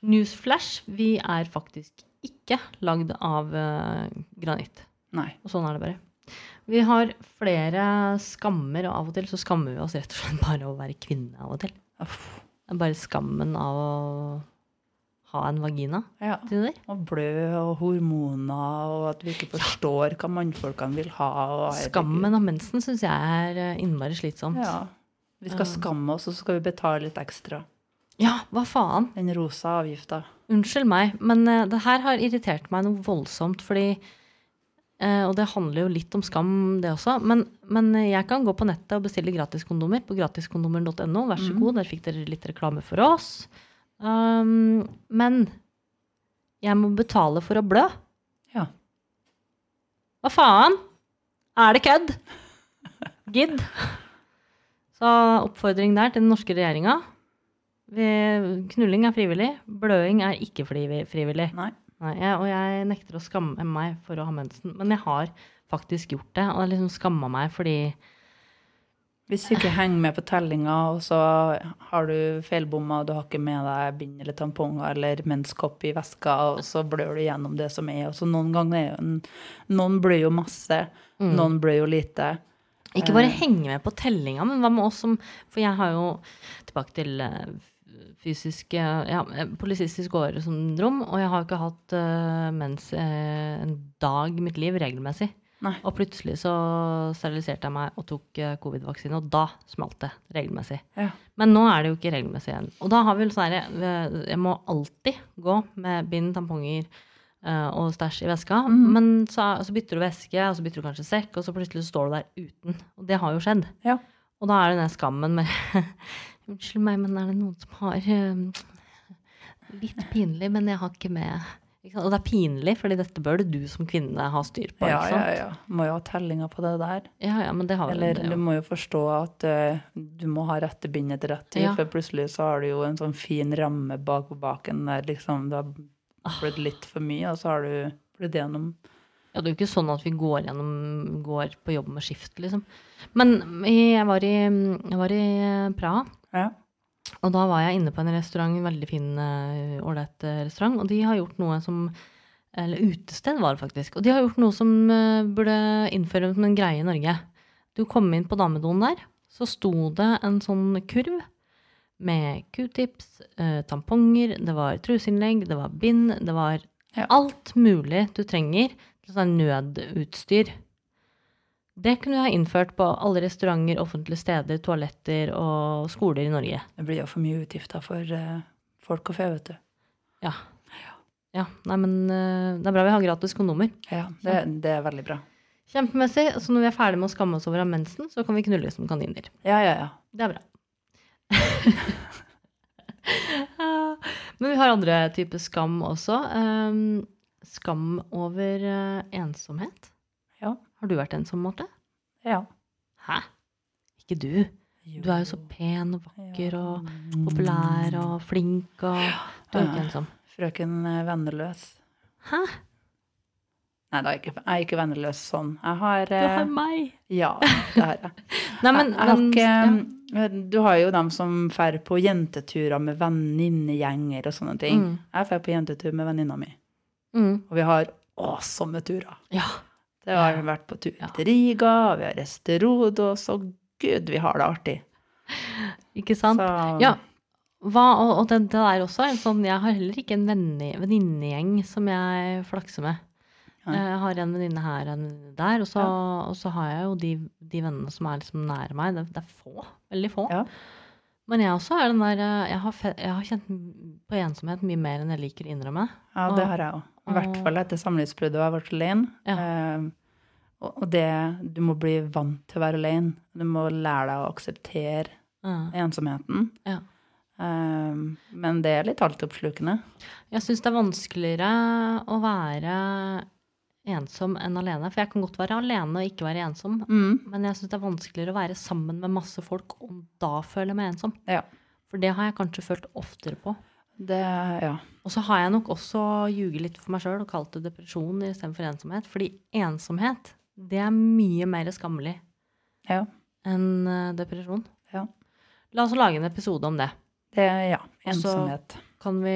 Speaker 1: newsflash, vi er faktisk ikke lagd av uh, granitt.
Speaker 2: Nei.
Speaker 1: Og sånn er det bare. Vi har flere skammer, og av og til så skammer vi oss rett og slett bare å være kvinne av og til.
Speaker 2: Uff.
Speaker 1: Det er bare skammen av å ha en vagina
Speaker 2: Ja. Og blø og hormoner, og at vi ikke forstår hva mannfolkene vil ha.
Speaker 1: Skammen av mensen syns jeg er eh, innmari slitsomt.
Speaker 2: Ja. Vi skal skamme oss, og så skal vi betale litt ekstra.
Speaker 1: Ja, hva faen?
Speaker 2: Den rosa avgifta.
Speaker 1: Unnskyld meg, men eh, det her har irritert meg noe voldsomt, fordi eh, Og det handler jo litt om skam, det også. Men, men jeg kan gå på nettet og bestille gratiskondomer på gratiskondomer.no. Vær så god, der fikk dere litt reklame for oss. Um, men jeg må betale for å blø.
Speaker 2: Ja.
Speaker 1: Hva faen? Er det kødd? Gidd. Så oppfordring der til den norske regjeringa. Knulling er frivillig. Bløing er ikke frivillig.
Speaker 2: Nei.
Speaker 1: Nei, jeg, og jeg nekter å skamme meg for å ha mensen. Men jeg har faktisk gjort det. Og jeg liksom skamma meg fordi
Speaker 2: Hvis du ikke henger med på tellinga, og så har du feilbomma, og du har ikke med deg bind eller tamponger eller menskopp i veska, og så blør du gjennom det som er. Og så noen ganger er jo en, Noen blør jo masse, noen blør jo lite.
Speaker 1: Ikke bare henge med på tellinga, men hva med oss som For jeg har jo tilbake til eh, fysisk eh, ja, Politistisk polycystisk åresyndrom, og jeg har ikke hatt uh, mens uh, en dag i mitt liv regelmessig.
Speaker 2: Nei.
Speaker 1: Og plutselig så steriliserte jeg meg og tok uh, covid-vaksine, og da smalt det regelmessig.
Speaker 2: Ja.
Speaker 1: Men nå er det jo ikke regelmessig igjen. Og da har vi sånn herre eh, Jeg må alltid gå med bind, tamponger eh, og stæsj i veska. Men så, så bytter du veske, og så bytter du kanskje sekk, og så plutselig står du der uten. Og det har jo skjedd.
Speaker 2: Ja.
Speaker 1: Og da er det den skammen med Unnskyld meg, men er det noen som har eh, Litt pinlig, men jeg har ikke med? Og det er pinlig, fordi dette bør du som kvinne ha styr på.
Speaker 2: Ja, ja, ja. Må jo ha tellinga på det der.
Speaker 1: Ja, ja, men det har
Speaker 2: Eller
Speaker 1: det,
Speaker 2: du må jo forstå at uh, du må ha rette bindet til rett tid,
Speaker 1: Ja.
Speaker 2: for plutselig så har du jo en sånn fin ramme bak på baken der liksom det har blitt litt for mye, og så har du blitt gjennom
Speaker 1: Ja, det er jo ikke sånn at vi går, gjennom, går på jobb med skift, liksom. Men jeg var i, jeg var i Praha,
Speaker 2: Ja.
Speaker 1: og da var jeg inne på en restaurant, en veldig fin, eh, ålreit eh, restaurant, og de har gjort noe som Eller utested var det faktisk. Og de har gjort noe som eh, burde innføre som en greie i Norge. Du kom inn på damedoen der, så sto det en sånn kurv med q-tips, tamponger, det var truseinnlegg, det var bind, det var alt mulig du trenger sånn nødutstyr. Det kunne vi ha innført på alle restauranter, offentlige steder, toaletter og skoler i Norge.
Speaker 2: Det blir jo for mye utgifter for uh, folk og fe, vet du.
Speaker 1: Ja. ja. Nei, men uh, det er bra vi har gratis kondomer.
Speaker 2: Ja, det, det er veldig bra.
Speaker 1: Kjempemessig. Så når vi er ferdig med å skamme oss over av mensen, så kan vi knulle som kaniner.
Speaker 2: Ja, ja, ja.
Speaker 1: Det er bra. Men vi har andre typer skam også. Um, skam over eh, ensomhet.
Speaker 2: Ja.
Speaker 1: Har du vært ensom, Marte?
Speaker 2: ja.
Speaker 1: Hæ? Ikke du. Du er jo så pen og vakker og populær og flink og Du er jo ikke ensom.
Speaker 2: Frøken eh, Venneløs.
Speaker 1: Hæ?
Speaker 2: Nei, da er jeg ikke, jeg er ikke venneløs sånn. Jeg har,
Speaker 1: Du har
Speaker 2: eh,
Speaker 1: meg.
Speaker 2: Ja, det har jeg.
Speaker 1: Nei, men,
Speaker 2: jeg, jeg har ikke, ja. Du har jo dem som drar på jenteturer med venninnegjenger og sånne ting.
Speaker 1: Mm.
Speaker 2: Jeg drar på jentetur med venninna mi.
Speaker 1: Mm,
Speaker 2: og vi har awesome turer.
Speaker 1: ja.
Speaker 2: Det har vært på tur
Speaker 1: Ja.
Speaker 2: til Riga, vi har Esterodos, og gud, vi har det artig.
Speaker 1: Ikke sant?
Speaker 2: Så,
Speaker 1: Ja. Hva, og, og det, det der også er sånn Jeg har heller ikke en venninnegjeng som jeg flakser med.
Speaker 2: Ja.
Speaker 1: Jeg har en venninne her og en venninne der, og så, og så har jeg jo de, de vennene som er liksom nær meg. Det, det er få. Veldig få.
Speaker 2: Ja.
Speaker 1: Men jeg også er den der eh, jeg har, fe, jeg har kjent på ensomhet mye mer enn jeg liker å innrømme.
Speaker 2: ja, det har jeg òg. I hvert fall etter samlivsbruddet og jeg ble alene.
Speaker 1: Ja.
Speaker 2: Eh, og og det Du må bli vant til å være alene. Du må lære deg å akseptere
Speaker 1: Ja.
Speaker 2: ensomheten.
Speaker 1: Ja.
Speaker 2: Eh, men det er litt altoppslukende.
Speaker 1: Jeg syns det er vanskeligere å være ensom enn alene. For jeg kan godt være alene og ikke være ensom.
Speaker 2: Mm.
Speaker 1: Men jeg syns det er vanskeligere å være sammen med masse folk og da føle meg ensom.
Speaker 2: Ja.
Speaker 1: For det har jeg kanskje følt oftere på.
Speaker 2: Det Ja.
Speaker 1: Og så har jeg nok også ljuget litt for meg sjøl og kalt det depresjon istedenfor ensomhet. Fordi ensomhet, det er mye mer skammelig
Speaker 2: Ja.
Speaker 1: enn eh, depresjon.
Speaker 2: Ja.
Speaker 1: La oss lage en episode om det.
Speaker 2: Det, ja.
Speaker 1: Ensomhet. så-
Speaker 2: Ensomhet.
Speaker 1: Kan vi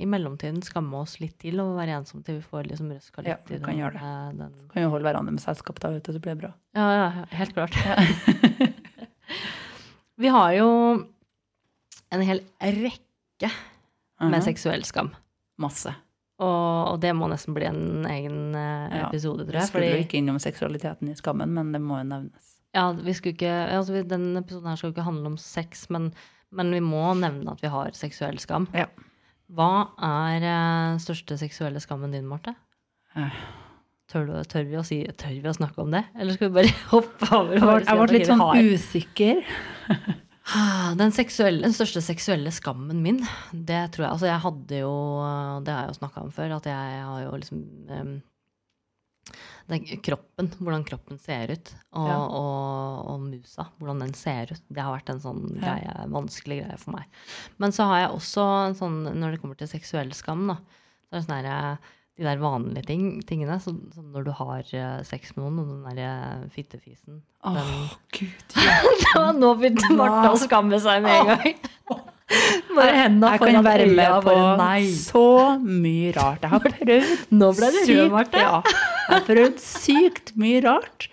Speaker 1: i mellomtiden skamme oss litt til og være ensomme til vi får liksom røska
Speaker 2: Ja,
Speaker 1: litt
Speaker 2: vi
Speaker 1: i
Speaker 2: kan
Speaker 1: den,
Speaker 2: gjøre det.
Speaker 1: eh, den
Speaker 2: Kan jo holde hverandre med selskap, da, vet du, så blir det bra.
Speaker 1: Ja, ja, helt klart. vi har jo en hel rekke med
Speaker 2: Mhm.
Speaker 1: seksuell skam.
Speaker 2: Masse.
Speaker 1: Og, og det må nesten bli en egen episode,
Speaker 2: Ja,
Speaker 1: tror
Speaker 2: Vi
Speaker 1: jeg.
Speaker 2: skulle jo
Speaker 1: Fordi,
Speaker 2: ikke innom seksualiteten i skammen, men det må jo nevnes.
Speaker 1: ja, vi skulle ikke, altså, Denne episoden her skal jo ikke handle om sex, men, men vi må nevne at vi har seksuell skam.
Speaker 2: Ja.
Speaker 1: Hva er uh, største seksuelle skammen din, Marte?
Speaker 2: Eh.
Speaker 1: Tør, du, tør, vi si, tør vi å snakke om det? Eller skal vi bare hoppe over?
Speaker 2: Jeg ble, jeg ble litt sånn usikker.
Speaker 1: Ah, Den, seksuelle, den største seksuelle skammen min, det tror jeg Altså, jeg hadde jo Det har jeg jo snakka om før, at jeg har jo liksom um, Kroppen, hvordan kroppen ser ut, og,
Speaker 2: Ja.
Speaker 1: og, og musa, hvordan den ser ut. Det har vært en sånn
Speaker 2: Ja.
Speaker 1: vanskelig greie for meg. Men så har jeg også en sånn, når det kommer til seksuell skam, da, så er det sånn herre de der vanlige ting, tingene, som som når du har eh, sex med noen, og den derre fittefisen
Speaker 2: Å,
Speaker 1: oh,
Speaker 2: gud.
Speaker 1: ja, nå begynte Marte å skamme seg med en gang. Bare henda
Speaker 2: Jeg kan være med på så mye rart. Jeg har prøvd
Speaker 1: Nå ble det rød, Marte.
Speaker 2: Ja, har prøvd sykt mye rart.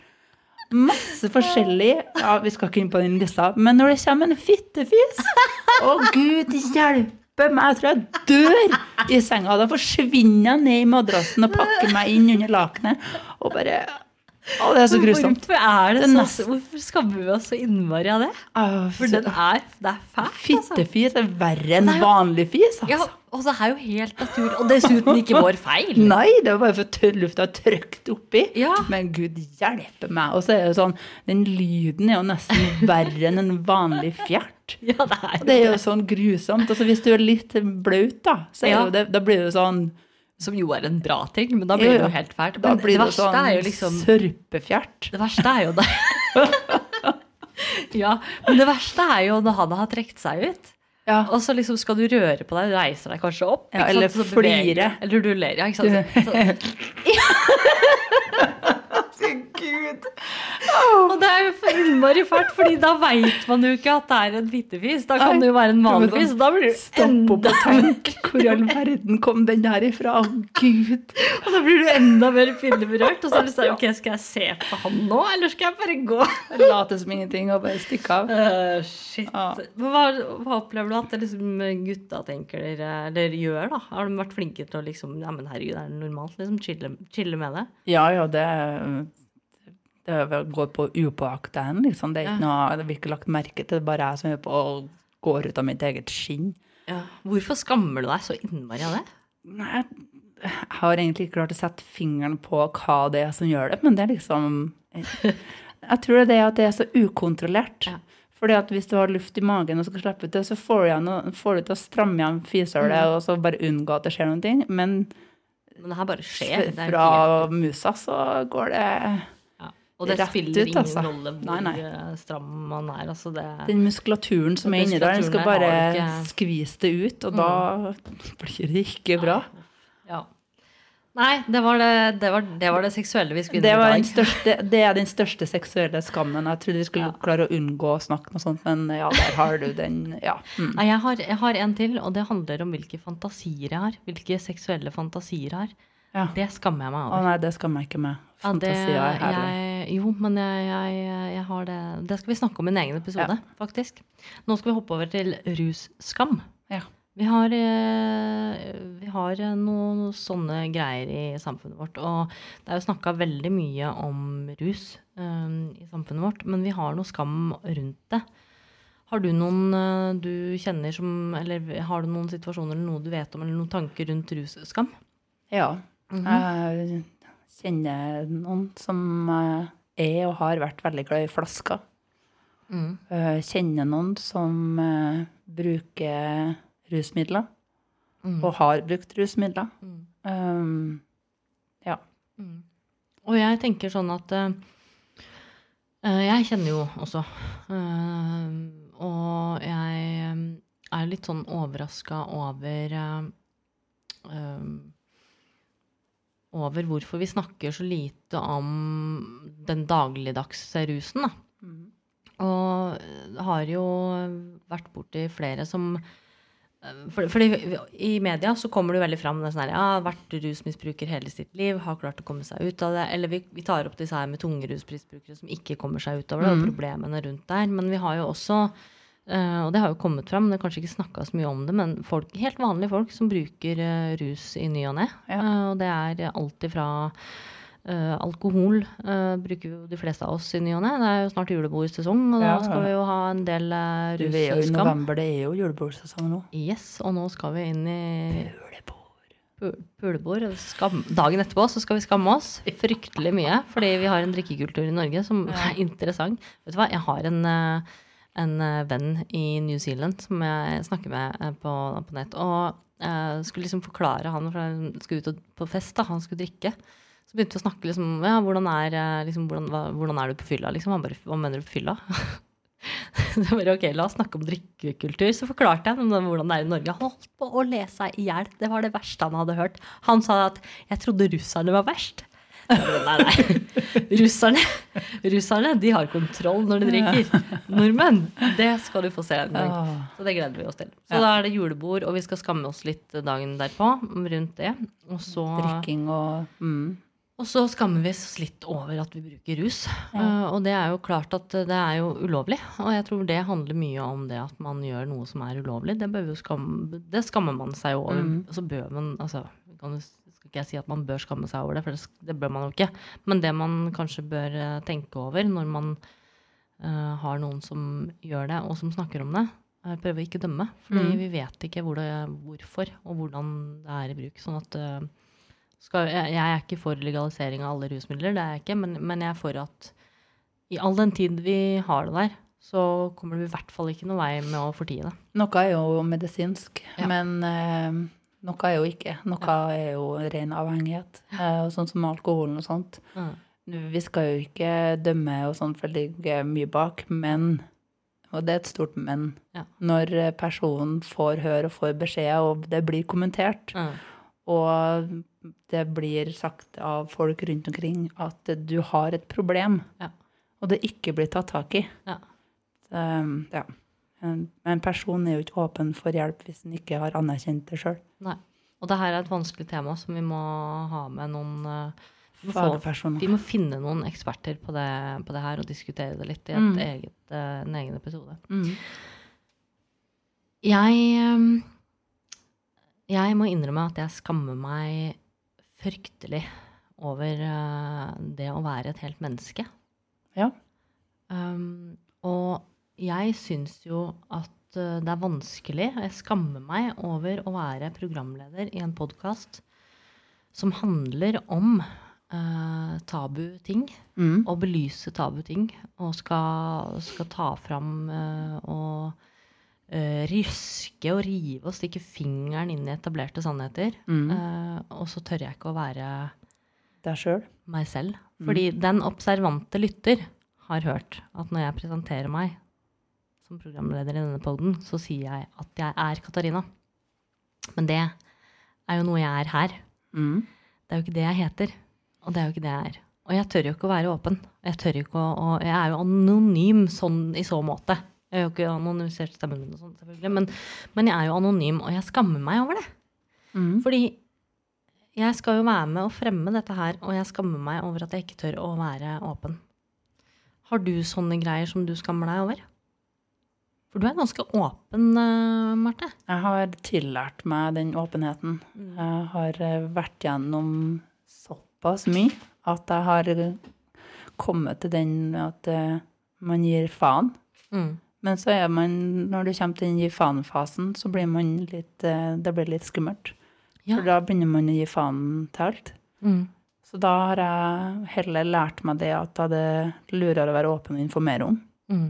Speaker 2: Masse forskjellig. Ja, Vi skal ikke inn på den lista. Men når det kommer en fittefis Å, gud hjelpe meg! Jeg tror jeg dør i senga. Da forsvinner jeg ned i madrassen og pakker meg inn under lakenet. Og bare Å, det er så grusomt.
Speaker 1: Hvorfor er det
Speaker 2: Det
Speaker 1: så, Hvorfor skammer vi oss så innmari av det? For den er, det er fælt. Altså.
Speaker 2: Fittefis er verre enn
Speaker 1: Det
Speaker 2: vanlig fis,
Speaker 1: Ja,
Speaker 2: altså.
Speaker 1: og det er jo helt naturlig. Og dessuten ikke vår feil.
Speaker 2: Nei, det var bare for tørr luft har trykt oppi.
Speaker 1: Ja.
Speaker 2: Men gud hjelpe meg. Og så er det sånn, den lyden er jo nesten verre enn en vanlig fjert.
Speaker 1: Ja, det er
Speaker 2: Og det er jo sånn grusomt. Altså hvis du er litt blaut, da, så
Speaker 1: Ja.
Speaker 2: det, da blir det sånn
Speaker 1: Som jo er en bra ting, men da blir det
Speaker 2: jo.
Speaker 1: helt fælt.
Speaker 2: Da blir
Speaker 1: det
Speaker 2: det sånn
Speaker 1: er liksom
Speaker 2: sørpefjert.
Speaker 1: Det verste er jo det. ja, men det verste er jo når han har trukket seg ut.
Speaker 2: Ja.
Speaker 1: Og så liksom skal du røre på deg, reiser deg kanskje opp.
Speaker 2: Ja, eller? Flire.
Speaker 1: Eller du ler, ja, ikke sant. Så,
Speaker 2: Gud.
Speaker 1: og det er jo for innmari fælt, fordi da veit man jo ikke at det er en fittefis. Da kan det jo være en vanlig fis. Da blir du
Speaker 2: Stopp opp
Speaker 1: enda,
Speaker 2: og tenk. Hvor i all verden kom den der ifra? Å, Gud.
Speaker 1: og da blir du enda mer pinneberørt. Og så er det sånn, ok, skal jeg se på han nå, eller skal jeg bare gå?
Speaker 2: Late som ingenting og bare stikke av.
Speaker 1: Uh, shit.
Speaker 2: Ah.
Speaker 1: Hva, hva opplever du at det liksom gutta tenker dere, eller gjør, da? Har de vært flinke til å liksom Ja, men herregud, er det normalt? Liksom chille, chille med det?
Speaker 2: Ja, ja, det, det går på upåakta hen, liksom. Det er ikke noe, det blir ikke lagt merke til. Det er bare jeg som er på og går ut av mitt eget skinn.
Speaker 1: Hvorfor skammer du deg så innmari av det?
Speaker 2: Nei, jeg har egentlig ikke klart å sette fingeren på hva det er som gjør det, men det er liksom Jeg tror det er at det er så ukontrollert.
Speaker 1: Ja.
Speaker 2: Fordi at hvis du har luft i magen og skal slippe ut det, så får du, igjen, får du til å stramme igjen fisehullet og så bare unngå at det skjer noen ting. Men
Speaker 1: Men det her bare skjer. Er
Speaker 2: fra musa så går det
Speaker 1: ja. Og det spiller
Speaker 2: ut,
Speaker 1: ingen
Speaker 2: altså.
Speaker 1: rolle hvor
Speaker 2: Nei, nei.
Speaker 1: eh, stram man er. Altså det,
Speaker 2: Den muskulaturen som er inni der, den skal bare
Speaker 1: ikke- Mm.
Speaker 2: skvise det ut, og da blir det ikke bra.
Speaker 1: ja. Nei, det var det, det, var, det var det seksuelle vi skulle
Speaker 2: Det,
Speaker 1: i dag.
Speaker 2: det er den største seksuelle skammen. Jeg trodde vi skulle klare å unngå å snakke noe sånt, men ja, der har du den. Ja. Mm.
Speaker 1: Nei, jeg har, jeg har en til, og det handler om hvilke fantasier jeg har. Hvilke seksuelle fantasier jeg har.
Speaker 2: Ja.
Speaker 1: Det skammer jeg meg
Speaker 2: Å nei, det skammer jeg ikke med.
Speaker 1: Ja, det,
Speaker 2: er herlig.
Speaker 1: jeg, jo, men jeg, jeg, jeg har det Det skal vi snakke om i en egen episode, faktisk. Nå skal vi hoppe over til russkam.
Speaker 2: Ja.
Speaker 1: Vi har, eh, vi har noen sånne greier i samfunnet vårt. Og det er jo snakka veldig mye om rus um, i samfunnet vårt, men vi har noe skam rundt det. Har du noen eh, du kjenner som Eller har du noen situasjoner eller noe du vet om, eller noen tanker rundt russkam?
Speaker 2: Ja.
Speaker 1: Mhm.
Speaker 2: Jeg kjenner noen som eh, er og har vært veldig glad i flasker.
Speaker 1: Mm.
Speaker 2: Jeg kjenner noen som eh, bruker rusmidler,
Speaker 1: Mm.
Speaker 2: og har brukt rusmidler.
Speaker 1: Mm.
Speaker 2: Um, ja.
Speaker 1: Mm. Og jeg tenker sånn at eh, eh, Jeg kjenner jo også. Uh, og jeg eh, er litt sånn overraska over uh, eh, Over hvorfor vi snakker så lite om den dagligdagse rusen, da.
Speaker 2: Mm.
Speaker 1: Og har jo vært borti flere som for, fordi I media så kommer det veldig fram det sånn her, ja, vært rusmisbruker hele sitt liv, har klart å komme seg ut av det. Eller vi, vi tar opp disse her med tunge rusmisbrukere som ikke kommer seg ut av det, og
Speaker 2: Mhm.
Speaker 1: problemene rundt der. Men vi har jo også, og det har jo kommet fram, det er kanskje ikke snakka så mye om det, men folk, helt vanlige folk som bruker eh, rus i ny og ne.
Speaker 2: Ja.
Speaker 1: Eh, og det er alt ifra Uh, alkohol uh, bruker jo de fleste av oss i ny og ne. Det er jo snart julebordsesong, og
Speaker 2: Ja,
Speaker 1: da skal vi jo ha en del uh,
Speaker 2: jo, i november, det er jo julebordsesong nå.
Speaker 1: Yes, og nå skal vi inn i
Speaker 2: Julebord.
Speaker 1: pulebord. Skam. Dagen etterpå så skal vi skamme oss fryktelig mye, fordi vi har en drikkekultur i Norge som
Speaker 2: Ja.
Speaker 1: er interessant. Vet du hva, jeg har en, eh, en eh, venn i New Zealand som jeg snakker med eh, på, på nett, og eh, skulle liksom forklare han, for han skulle ut på fest, da, han skulle drikke. Så begynte vi å snakke liksom, ja, hvordan er, eh, liksom, hvordan, hva, hvordan er du på fylla, liksom. Han bare, hva mener du på fylla? Det bare, ok, la oss snakke om drikkekultur. Så forklarte jeg om hvordan det er i Norge. Han holdt på å le seg i hjel. Det var det verste han hadde hørt. Han sa at 'jeg trodde russerne var verst'. Nei, nei. Russerne, russerne de har kontroll når de drikker. Nordmenn, det skal du få se en gang.
Speaker 2: Ah,
Speaker 1: Så det gleder vi oss til. Så da er det julebord, og vi skal skamme oss litt dagen derpå rundt det. Og så,
Speaker 2: drikking og mm.
Speaker 1: og så skammer vi oss litt over at vi bruker rus.
Speaker 2: Ja.
Speaker 1: Uh, og det er jo klart at det er jo ulovlig. Og jeg tror det handler mye om det at man gjør noe som er ulovlig. Det, skamme, det skammer man seg jo over.
Speaker 2: Mm.
Speaker 1: Og så bør man altså, kan jo, skal ikke jeg si at man bør skamme seg over det, for det, det bør man jo ikke. Men det man kanskje bør eh, tenke over når man uh, har noen som gjør det, og som snakker om det, er prøve å ikke dømme. Fordi
Speaker 2: Mm.
Speaker 1: vi vet ikke hvor det, hvorfor og hvordan det er i bruk. Sånn at uh, skal, jeg, jeg er ikke for legalisering av alle rusmidler, det er jeg ikke, men, men jeg er for at i all den tid vi har det der, så kommer det i hvert fall ikke noe vei med å fortie det.
Speaker 2: Noe er jo medisinsk,
Speaker 1: Ja.
Speaker 2: men noe er jo ikke. Noe er jo ren avhengighet. Eh, sånn som alkoholen og sånt. Mm. Vi skal jo ikke dømme og sånt, for det ligger mye bak, men og det er et stort men.
Speaker 1: Ja.
Speaker 2: Når eh, personen får høre og får beskjed, og det blir kommentert,
Speaker 1: Mm.
Speaker 2: og det blir sagt av folk rundt omkring at du har et problem,
Speaker 1: Ja.
Speaker 2: og det ikke blir tatt tak i.
Speaker 1: Ja.
Speaker 2: Så, ja. En, en person er jo ikke åpen for hjelp hvis den ikke har anerkjent det sjøl.
Speaker 1: Og det her er et vanskelig tema som vi må ha med noen eh, vi må, få, vi må finne noen eksperter på det, på det her og diskutere det litt i et
Speaker 2: Mm.
Speaker 1: eget, eh, en egen episode.
Speaker 2: Mm.
Speaker 1: Jeg, eh, jeg må innrømme at jeg skammer meg fryktelig over det å være et helt menneske.
Speaker 2: Ja.
Speaker 1: Um, og jeg syns jo at eh, det er vanskelig. Jeg skammer meg over å være programleder i en podkast som handler om uh, tabuting.
Speaker 2: Mm.
Speaker 1: Og belyse tabuting. Og skal, skal ta fram eh, og uh, ryske og rive og stikke fingeren inn i etablerte sannheter.
Speaker 2: Mm.
Speaker 1: Eh, og så tør jeg ikke å være
Speaker 2: Deg sjøl.
Speaker 1: meg selv. Fordi den observante lytter har hørt at når jeg presenterer meg som programleder i denne poden, så sier jeg at jeg er Katarina. Men det er jo noe jeg er her.
Speaker 2: Mm.
Speaker 1: Det er jo ikke det jeg heter. Og det er jo ikke det jeg er. Og jeg tør jo ikke å være åpen. Jeg tør ikke å, og jeg er jo anonym sånn i så måte. Jeg har jo ikke anonymisert stemmen min, og sånt, selvfølgelig, men, men jeg er jo anonym, og jeg skammer meg over det.
Speaker 2: Mm.
Speaker 1: Fordi jeg skal jo være med og fremme dette her, og jeg skammer meg over at jeg ikke tør å være åpen. Har du sånne greier som du skammer deg over? For du er ganske åpen, eh, Marte.
Speaker 2: Jeg har tillært meg den åpenheten. Jeg har eh, vært gjennom såpass mye at jeg har kommet til den at eh, man gir faen.
Speaker 1: Mm.
Speaker 2: Men så er man, når du kommer til den gi faen-fasen, så blir man litt, det blir litt skummelt.
Speaker 1: Ja.
Speaker 2: For da begynner man å gi faen til alt.
Speaker 1: Mm.
Speaker 2: Så da har jeg heller lært meg det at det er lurere å være åpen og informere om.
Speaker 1: Mm.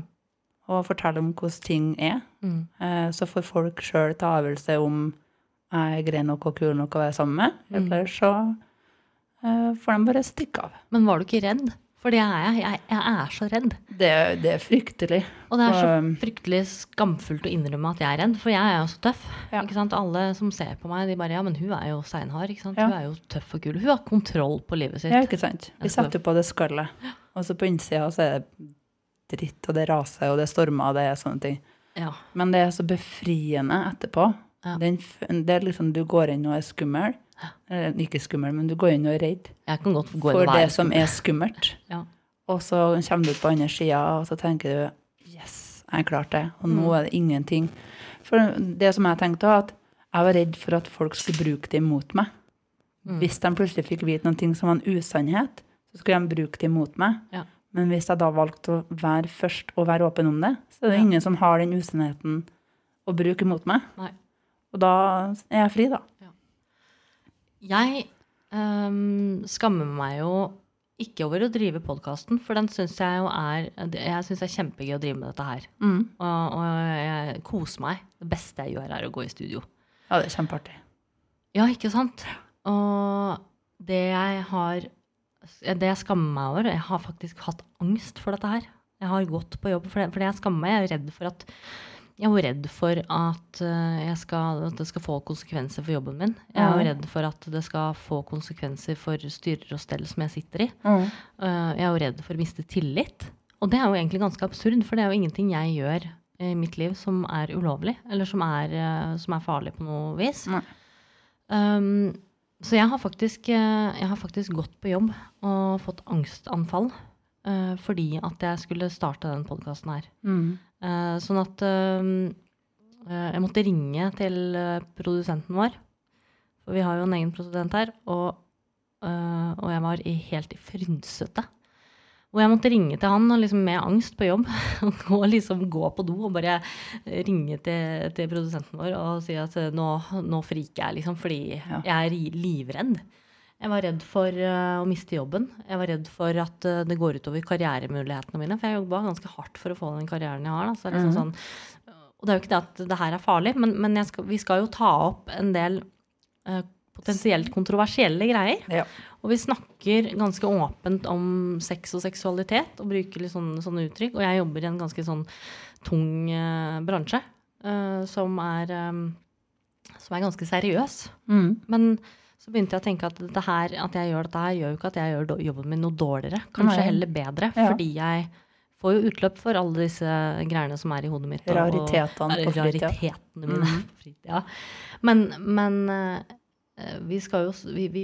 Speaker 2: Og fortelle om hvordan ting er.
Speaker 1: Mm.
Speaker 2: Eh, Så får folk sjøl ta avgjørelse om jeg er grei nok og kul nok å være sammen med.
Speaker 1: Mm.
Speaker 2: Eller så eh, får de bare stikke av.
Speaker 1: Men var du ikke redd? For det er jeg. jeg. Jeg er så redd.
Speaker 2: Det, det er fryktelig.
Speaker 1: Og det er så
Speaker 2: Um,
Speaker 1: fryktelig skamfullt å innrømme at jeg er redd, for jeg er jo så tøff.
Speaker 2: Ja.
Speaker 1: Ikke sant? Alle som ser på meg, de bare Ja, men hun er jo steinhard.
Speaker 2: Ja.
Speaker 1: Hun er jo tøff og kul. Hun har kontroll på livet sitt.
Speaker 2: Ja, ikke sant? Vi
Speaker 1: Jeg
Speaker 2: setter på det skallet. Og så på innsida så er det dritt, og det raser, og det stormer, og det er sånne ting.
Speaker 1: Ja.
Speaker 2: Men det er så befriende etterpå.
Speaker 1: Ja.
Speaker 2: Den, det er liksom du går inn og er skummel. Eller ikke skummel, men du går inn og er redd for det som er skummelt.
Speaker 1: Ja.
Speaker 2: Og så kommer du ut på andre sida, og så tenker du Yes, jeg klarte det. Og nå
Speaker 1: Mm.
Speaker 2: er det ingenting. For det som jeg tenkte, var at jeg var redd for at folk skulle bruke det imot meg.
Speaker 1: Mm.
Speaker 2: Hvis de plutselig fikk vite noe som var en usannhet, så skulle de bruke det imot meg.
Speaker 1: Ja.
Speaker 2: Men hvis jeg da valgte å være først og være åpen om det, så er det
Speaker 1: Ja.
Speaker 2: ingen som har den usannheten å bruke mot meg.
Speaker 1: Nei.
Speaker 2: Og da er jeg fri, da.
Speaker 1: Jeg um, skammer meg jo ikke over å drive podkasten, for den syns jeg jo er Jeg synes det er kjempegøy å drive med dette her.
Speaker 2: Mm.
Speaker 1: Og, og jeg koser meg. Det beste jeg gjør, er å gå i studio.
Speaker 2: Ja, det er kjempeartig.
Speaker 1: Ja, ikke sant? Og det jeg har Det jeg skammer meg over Jeg har faktisk hatt angst for dette her. Jeg har gått på jobb for det, jeg skammer meg. Jeg er redd for at jeg er jo redd for at, eh, jeg skal, at det skal få konsekvenser for jobben min. Jeg er jo redd for at det skal få konsekvenser for styrer og stell som jeg sitter i.
Speaker 2: Mm.
Speaker 1: Eh, Jeg er jo redd for å miste tillit. Og det er jo egentlig ganske absurd, for det er jo ingenting jeg gjør i mitt liv som er ulovlig, eller som er, eh, som er farlig på noe vis.
Speaker 2: Mm.
Speaker 1: Um, så jeg har, faktisk, eh, jeg har faktisk gått på jobb og fått angstanfall uh, fordi at jeg skulle starte den podkasten her.
Speaker 2: Mm.
Speaker 1: Uh, sånn at eh, jeg måtte ringe til produsenten vår, for vi har jo en egen produsent her, og, og jeg var i, helt frynsete. Og jeg måtte ringe til han liksom med angst på jobb. Og liksom gå på do og bare ringe til, til produsenten vår og si at eh, nå, nå friker jeg, liksom, fordi
Speaker 2: Ja.
Speaker 1: jeg er livredd. Jeg var redd for eh, å miste jobben. Jeg var redd for at eh, det går utover karrieremulighetene mine. For jeg jobba ganske hardt for å få den karrieren jeg har. Det er liksom
Speaker 2: Mhm.
Speaker 1: sånn, og det er jo ikke det at det her er farlig, men, men skal, vi skal jo ta opp en del potensielt kontroversielle greier.
Speaker 2: Ja.
Speaker 1: Og vi snakker ganske åpent om sex og seksualitet og bruker litt sånne, sånne uttrykk. Og jeg jobber i en ganske sånn tung eh, bransje eh, som, er, eh, som er ganske seriøs.
Speaker 2: Mm.
Speaker 1: Men så begynte jeg å tenke at, det her, at jeg gjør dette her, gjør jo ikke at jeg gjør jobben min noe dårligere. Kanskje
Speaker 2: Nei.
Speaker 1: heller bedre.
Speaker 2: Ja.
Speaker 1: Fordi jeg får jo utløp for alle disse greiene som er i hodet mitt.
Speaker 2: Raritetene på fritida.
Speaker 1: Raritetene mine. Mm. fritida. Men, men eh, vi skal jo vi, vi,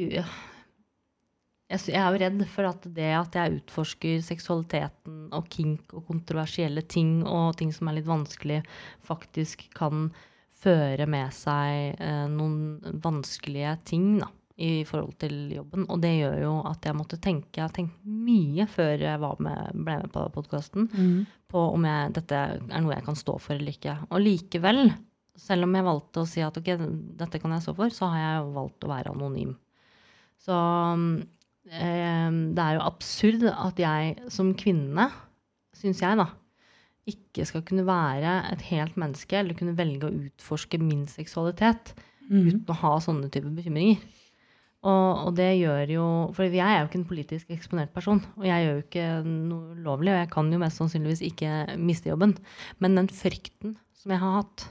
Speaker 1: jeg, er jo redd for at det at jeg utforsker seksualiteten og kink og kontroversielle ting og ting som er litt vanskelig, faktisk kan føre med seg eh, noen vanskelige ting da, i forhold til jobben. Og det gjør jo at jeg måtte tenke Jeg har tenkt mye før jeg var med, ble med på podkasten
Speaker 2: Mm.
Speaker 1: på om jeg, dette er noe jeg kan stå for eller ikke. Og likevel, selv om jeg valgte å si at ok, dette kan jeg stå for, så har jeg jo valgt å være anonym. Så eh, det er jo absurd at jeg som kvinne, syns jeg, da, ikke skal kunne være et helt menneske eller kunne velge å utforske min seksualitet
Speaker 2: Mm.
Speaker 1: uten å ha sånne typer bekymringer. Og, og det gjør jo For jeg er jo ikke en politisk eksponert person. Og jeg gjør jo ikke noe ulovlig, og jeg kan jo mest sannsynligvis ikke miste jobben. Men den frykten som jeg har hatt,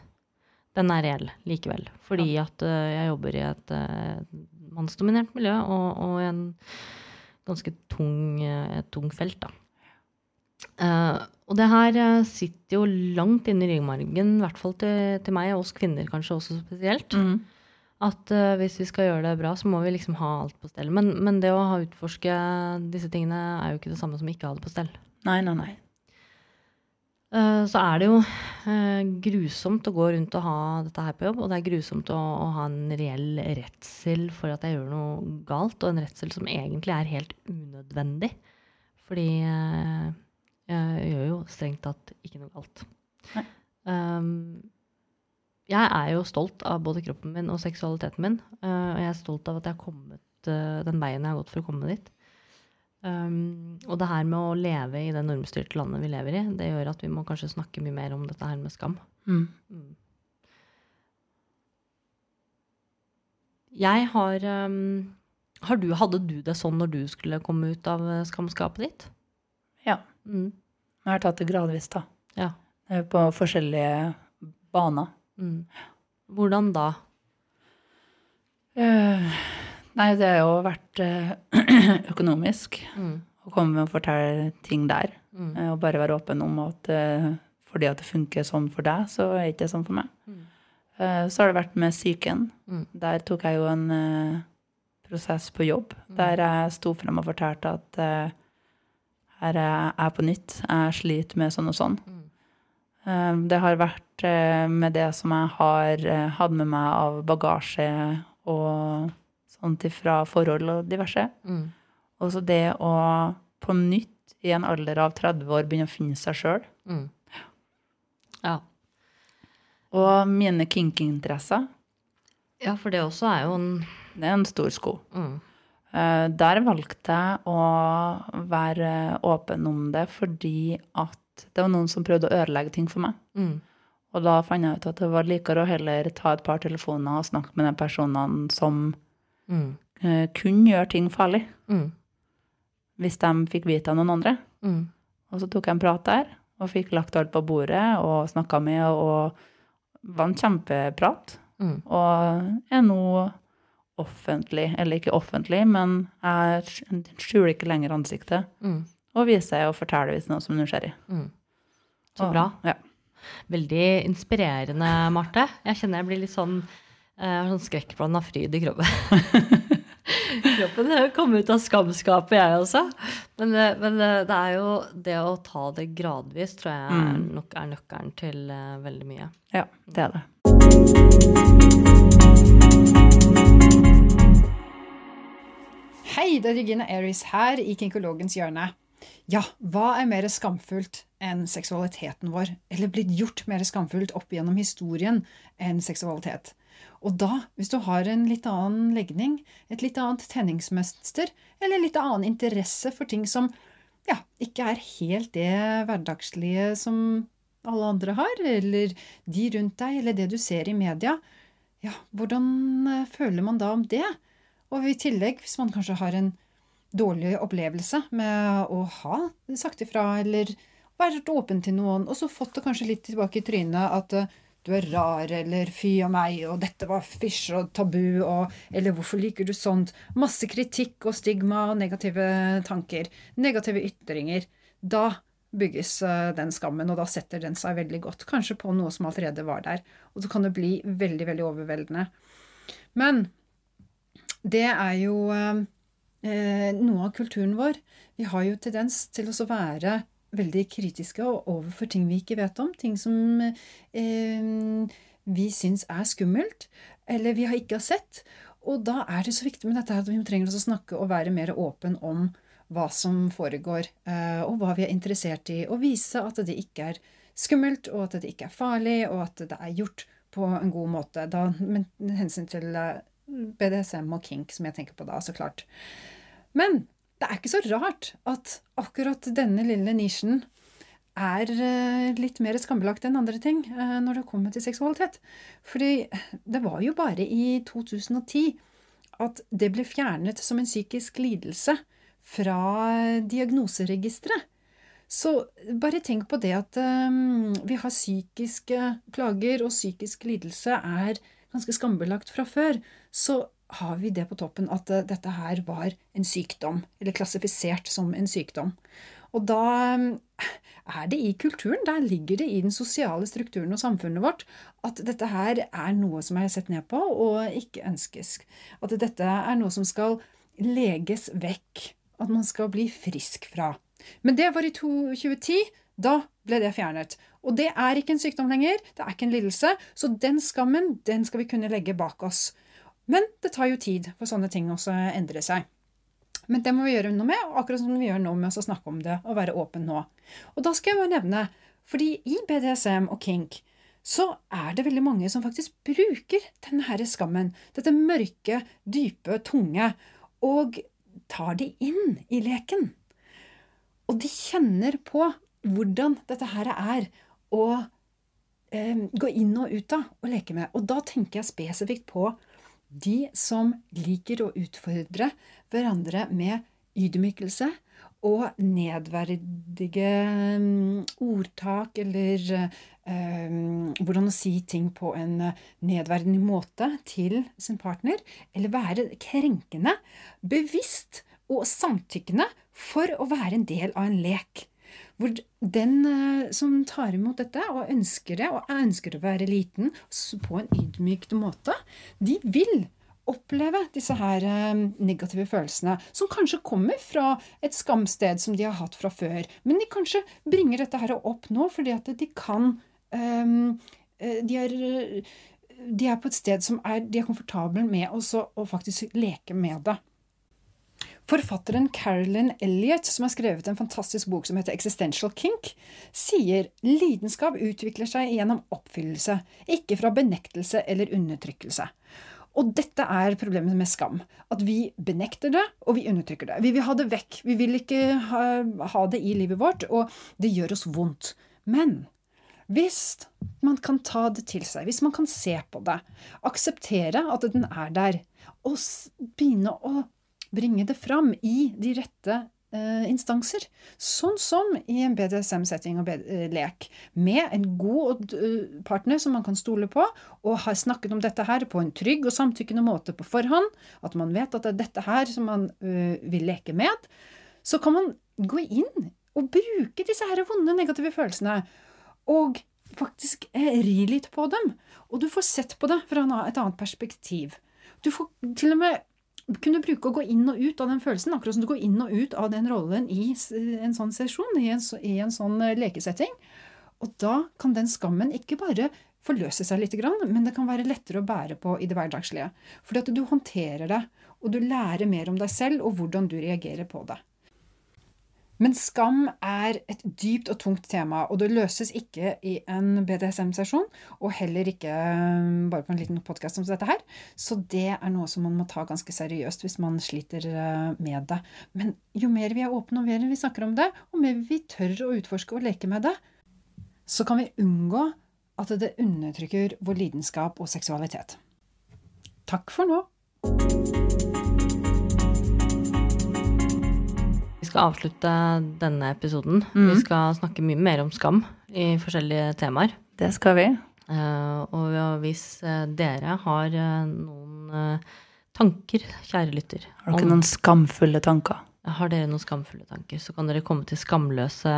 Speaker 1: den er reell likevel. Fordi at uh, jeg jobber i et uh, mannsdominert miljø og, og en ganske tung, uh, et tung felt, da. Og det her sitter jo langt inne i ryggmargen, i hvert fall til, til meg, og oss kvinner kanskje også spesielt.
Speaker 2: Mm.
Speaker 1: At hvis vi skal gjøre det bra, så må vi liksom ha alt på stell. Men, men det å ha utforske disse tingene er jo ikke det samme som ikke ha det på stell.
Speaker 2: Nei, nei, nei.
Speaker 1: Eh, så er det jo eh, grusomt å gå rundt og ha dette her på jobb, og det er grusomt å, å ha en reell redsel for at jeg gjør noe galt, og en redsel som egentlig er helt unødvendig. Fordi eh, jeg gjør jo strengt tatt ikke noe galt. Um, jeg er jo stolt av både kroppen min og seksualiteten min. og jeg er stolt av at jeg har kommet den veien jeg har gått for å komme dit. Um, og det her med å leve i det normstyrte landet vi lever i, det gjør at vi må kanskje snakke mye mer om dette her med skam.
Speaker 2: Mm.
Speaker 1: Mm. Jeg har um, Har du, hadde du det sånn når du skulle komme ut av eh, skamskapet ditt?
Speaker 2: Ja.
Speaker 1: Mm.
Speaker 2: Jeg har tatt det gradvis, da.
Speaker 1: Ja.
Speaker 2: Eh, På forskjellige baner.
Speaker 1: Mm. Hvordan da?
Speaker 2: Eh, Nei, det har jo vært eh, økonomisk
Speaker 1: Mm.
Speaker 2: å komme og fortelle ting der.
Speaker 1: Mm.
Speaker 2: Eh, Og bare være åpen om at eh, fordi at det funker sånn for deg, så er det ikke sånn for meg.
Speaker 1: Mm.
Speaker 2: Så har det vært med psyken.
Speaker 1: Mm.
Speaker 2: Der tok jeg jo en prosess på jobb, der jeg sto frem og fortalte at her er jeg på nytt. Jeg sliter med sånn og sånn.
Speaker 1: Mm.
Speaker 2: Det har vært med det som jeg har hatt med meg av bagasje og sånt ifra forhold og diverse.
Speaker 1: Mm.
Speaker 2: Og så det å på nytt i en alder av 30 år begynne å finne seg sjøl.
Speaker 1: Mm. Ja.
Speaker 2: Og mine kinky-interesser,
Speaker 1: ja, for det også er jo en
Speaker 2: det er en stor sko.
Speaker 1: mm.
Speaker 2: Eh, Der valgte jeg å være åpen om det fordi at det var noen som prøvde å ødelegge ting for meg.
Speaker 1: Mm.
Speaker 2: Og da fant jeg ut at det var likere å heller ta et par telefoner og snakke med de personene som
Speaker 1: Mm.
Speaker 2: eh, kunne gjøre ting farlig,
Speaker 1: Mm.
Speaker 2: hvis de fikk vite av noen andre.
Speaker 1: Mm.
Speaker 2: Og så tok jeg en prat der, og fikk lagt alt på bordet og snakka med, og var en kjempeprat.
Speaker 1: Mm.
Speaker 2: Og er nå offentlig, eller ikke offentlig, men jeg skjuler ikke lenger ansiktet.
Speaker 1: Mm.
Speaker 2: Og viser og forteller hvis noe som er nysgjerrig.
Speaker 1: Mm. Så
Speaker 2: Og-
Speaker 1: bra.
Speaker 2: Ja.
Speaker 1: Veldig inspirerende, Marte. Jeg kjenner jeg blir litt sånn, eh, sånn skrekkblanda fryd i kroppen. kroppen har kommet ut av skamskapet, jeg også. Men, eh, men eh, det er jo det å ta det gradvis, tror jeg er,
Speaker 2: Mm.
Speaker 1: nok er nøkkelen til veldig mye.
Speaker 2: ja, det er det.
Speaker 3: Hei, det er Regina Aries her i Kinkologens hjørne. Ja, hva er mer skamfullt enn seksualiteten vår, eller blitt gjort mer skamfullt opp gjennom historien enn seksualitet? Og da, hvis du har en litt annen legning, et litt annet tenningsmønster, eller litt annen interesse for ting som ja, ikke er helt det hverdagslige som alle andre har, eller de rundt deg, eller det du ser i media, ja, hvordan eh, føler man da om det? Og i tillegg, hvis man kanskje har en dårlig opplevelse med å ha sagt ifra, eller vært åpen til noen, og så fått det kanskje litt tilbake i trynet at eh, du er rar, eller fy og meg, og dette var fysj og tabu, og eller hvorfor liker du sånt? Masse kritikk og stigma og negative tanker. Negative ytringer. Da bygges eh, den skammen, og da setter den seg veldig godt. Kanskje på noe som allerede var der. Og så kan det bli veldig, veldig overveldende. Men det er jo eh, noe av kulturen vår. Vi har jo tendens til å være veldig kritiske overfor ting vi ikke vet om. Ting som eh, vi syns er skummelt, eller vi har ikke har sett. Og da er det så viktig med dette at vi trenger også snakke og være mer åpen om hva som foregår, eh, og hva vi er interessert i, og vise at det ikke er skummelt, og at det ikke er farlig, og at det er gjort på en god måte. Da, med hensyn til eh, BDSM og kink, som jeg tenker på da, så klart. Men det er ikke så rart at akkurat denne lille nisjen er eh, litt mer skambelagt enn andre ting eh, når det kommer til seksualitet. Fordi det var jo bare i 2010 at det ble fjernet som en psykisk lidelse fra diagnoseregisteret. Så bare tenk på det at um, vi har psykiske plager, og psykisk lidelse er ganske skambelagt fra før. Så har vi det på toppen at uh, dette her var en sykdom, eller klassifisert som en sykdom. Og da um, er det i kulturen, der ligger det i den sosiale strukturen og samfunnet vårt, at dette her er noe som er sett ned på og ikke ønskes. At dette er noe som skal leges vekk. At man skal bli frisk fra. Men det var i 2010. Da ble det fjernet. Og det er ikke en sykdom lenger, det er ikke en lidelse, så den skammen den skal vi kunne legge bak oss. Men det tar jo tid for sånne ting også å endre seg. Men det må vi gjøre noe med, akkurat som vi gjør nå med å snakke om det og være åpen nå. Og da skal jeg bare nevne, fordi i BDSM og kink så er det veldig mange som faktisk bruker denne her skammen, dette mørke, dype, tunge, og tar de inn i leken. Og de kjenner på hvordan dette her er å eh, gå inn og ut av og leke med. Og da tenker jeg spesifikt på De som liker å utfordre hverandre med ydmykelse og nedverdige mm, ordtak eller um, hvordan å si ting på en nedverdigende måte til sin partner, eller være krenkende, bevisst og samtykkende for å være en del av en lek. Hvor den uh, som tar imot dette og ønsker det, og ønsker å være liten på en ydmykt måte, de vil oppleve disse her eh, negative følelsene, som kanskje kommer fra et skamsted som de har hatt fra før. Men de kanskje bringer dette her opp nå fordi at de kan um, de, er, de er, på et sted som er, de er komfortable med å faktisk leke med det. Forfatteren Carolyn Elliot, som har skrevet en fantastisk bok som heter Existential Kink, sier lidenskap utvikler seg gjennom oppfyllelse, ikke fra benektelse eller undertrykkelse. Og dette er problemet med skam. At vi benekter det, og vi undertrykker det. Vi vil ha det vekk. Vi vil ikke ha, ha det i livet vårt, og det gjør oss vondt. Men hvis man kan ta det til seg, hvis man kan se på det, akseptere at den er der, og begynne å bringe det fram i de rette Eh, instanser. Sånn som i en BDSM-setting og eh, lek. Med en god eh, partner som man kan stole på, og har snakket om dette her på en trygg og samtykkende måte på forhånd. At man vet at det er dette her som man vil leke med. Så kan man gå inn og bruke disse her vonde, negative følelsene. Og faktisk ri litt på dem. Og du får sett på det fra et annet perspektiv. Du får til og med kunne bruke å gå inn og ut av den følelsen, akkurat som du går inn og ut av den rollen i en sånn sesjon, i en, i en sånn eh, lekesetting. Og da kan den skammen ikke bare forløse seg litt, men det kan være lettere å bære på i det hverdagslige. Fordi at du håndterer det, og du lærer mer om deg selv og hvordan du reagerer på det. Men skam er et dypt og tungt tema, og det løses ikke i en BDSM-sesjon, og heller ikke um, bare på en liten podkast som dette her. Så det er noe som man må ta ganske seriøst hvis man sliter uh, med det. Men jo mer vi er åpne, og mer vi snakker om det, og mer vi tør å utforske og leke med det, så kan vi unngå at det undertrykker vår lidenskap og seksualitet. Takk for nå.
Speaker 1: Skal avslutte denne episoden. Mm. Vi skal snakke mye mer om skam i forskjellige temaer.
Speaker 2: Det skal vi.
Speaker 1: Uh, og hvis uh, dere har uh, noen tanker, kjære lytter
Speaker 2: Har dere noen skamfulle tanker?
Speaker 1: Har dere noen skamfulle tanker, så kan dere komme til Skamløse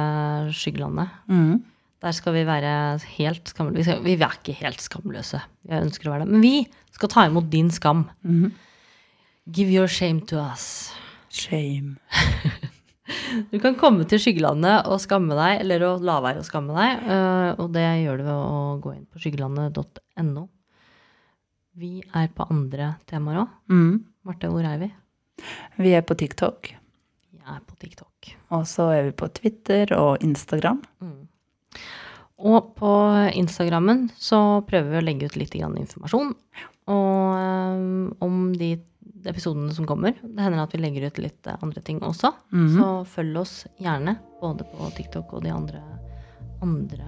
Speaker 1: Skyggelandet. Mm. Der skal vi være helt skamløse. Vi, vi, er ikke helt skamløse. Jeg ønsker å være det. Men vi skal ta imot din skam. Mm. Give your shame to us.
Speaker 2: Shame.
Speaker 1: Du kan komme til skyggelandet og skamme deg, eller å la være å skamme deg. Eh, og det gjør du ved å gå inn på skyggelandet.no. Vi er på andre temaer òg. Mm. Marte, hvor er vi?
Speaker 2: Vi er på TikTok.
Speaker 1: Vi er på TikTok.
Speaker 2: Og så er vi på Twitter og Instagram. Mm.
Speaker 1: Og på Instagrammen så prøver vi å legge ut litt informasjon og, um, om de episodene som kommer. Det hender at vi legger ut litt eh, andre ting også. Mm -hmm. Så følg oss gjerne både på TikTok og de andre, andre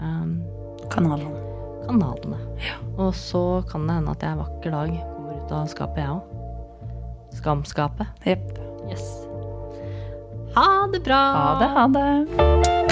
Speaker 2: kanalene.
Speaker 1: kanalene. Ja. Og så kan det hende at jeg en vakker dag kommer ut av skapet, jeg òg. Skamskapet.
Speaker 2: Jepp.
Speaker 1: Yes. Ha det bra!
Speaker 2: Ha det, ha det.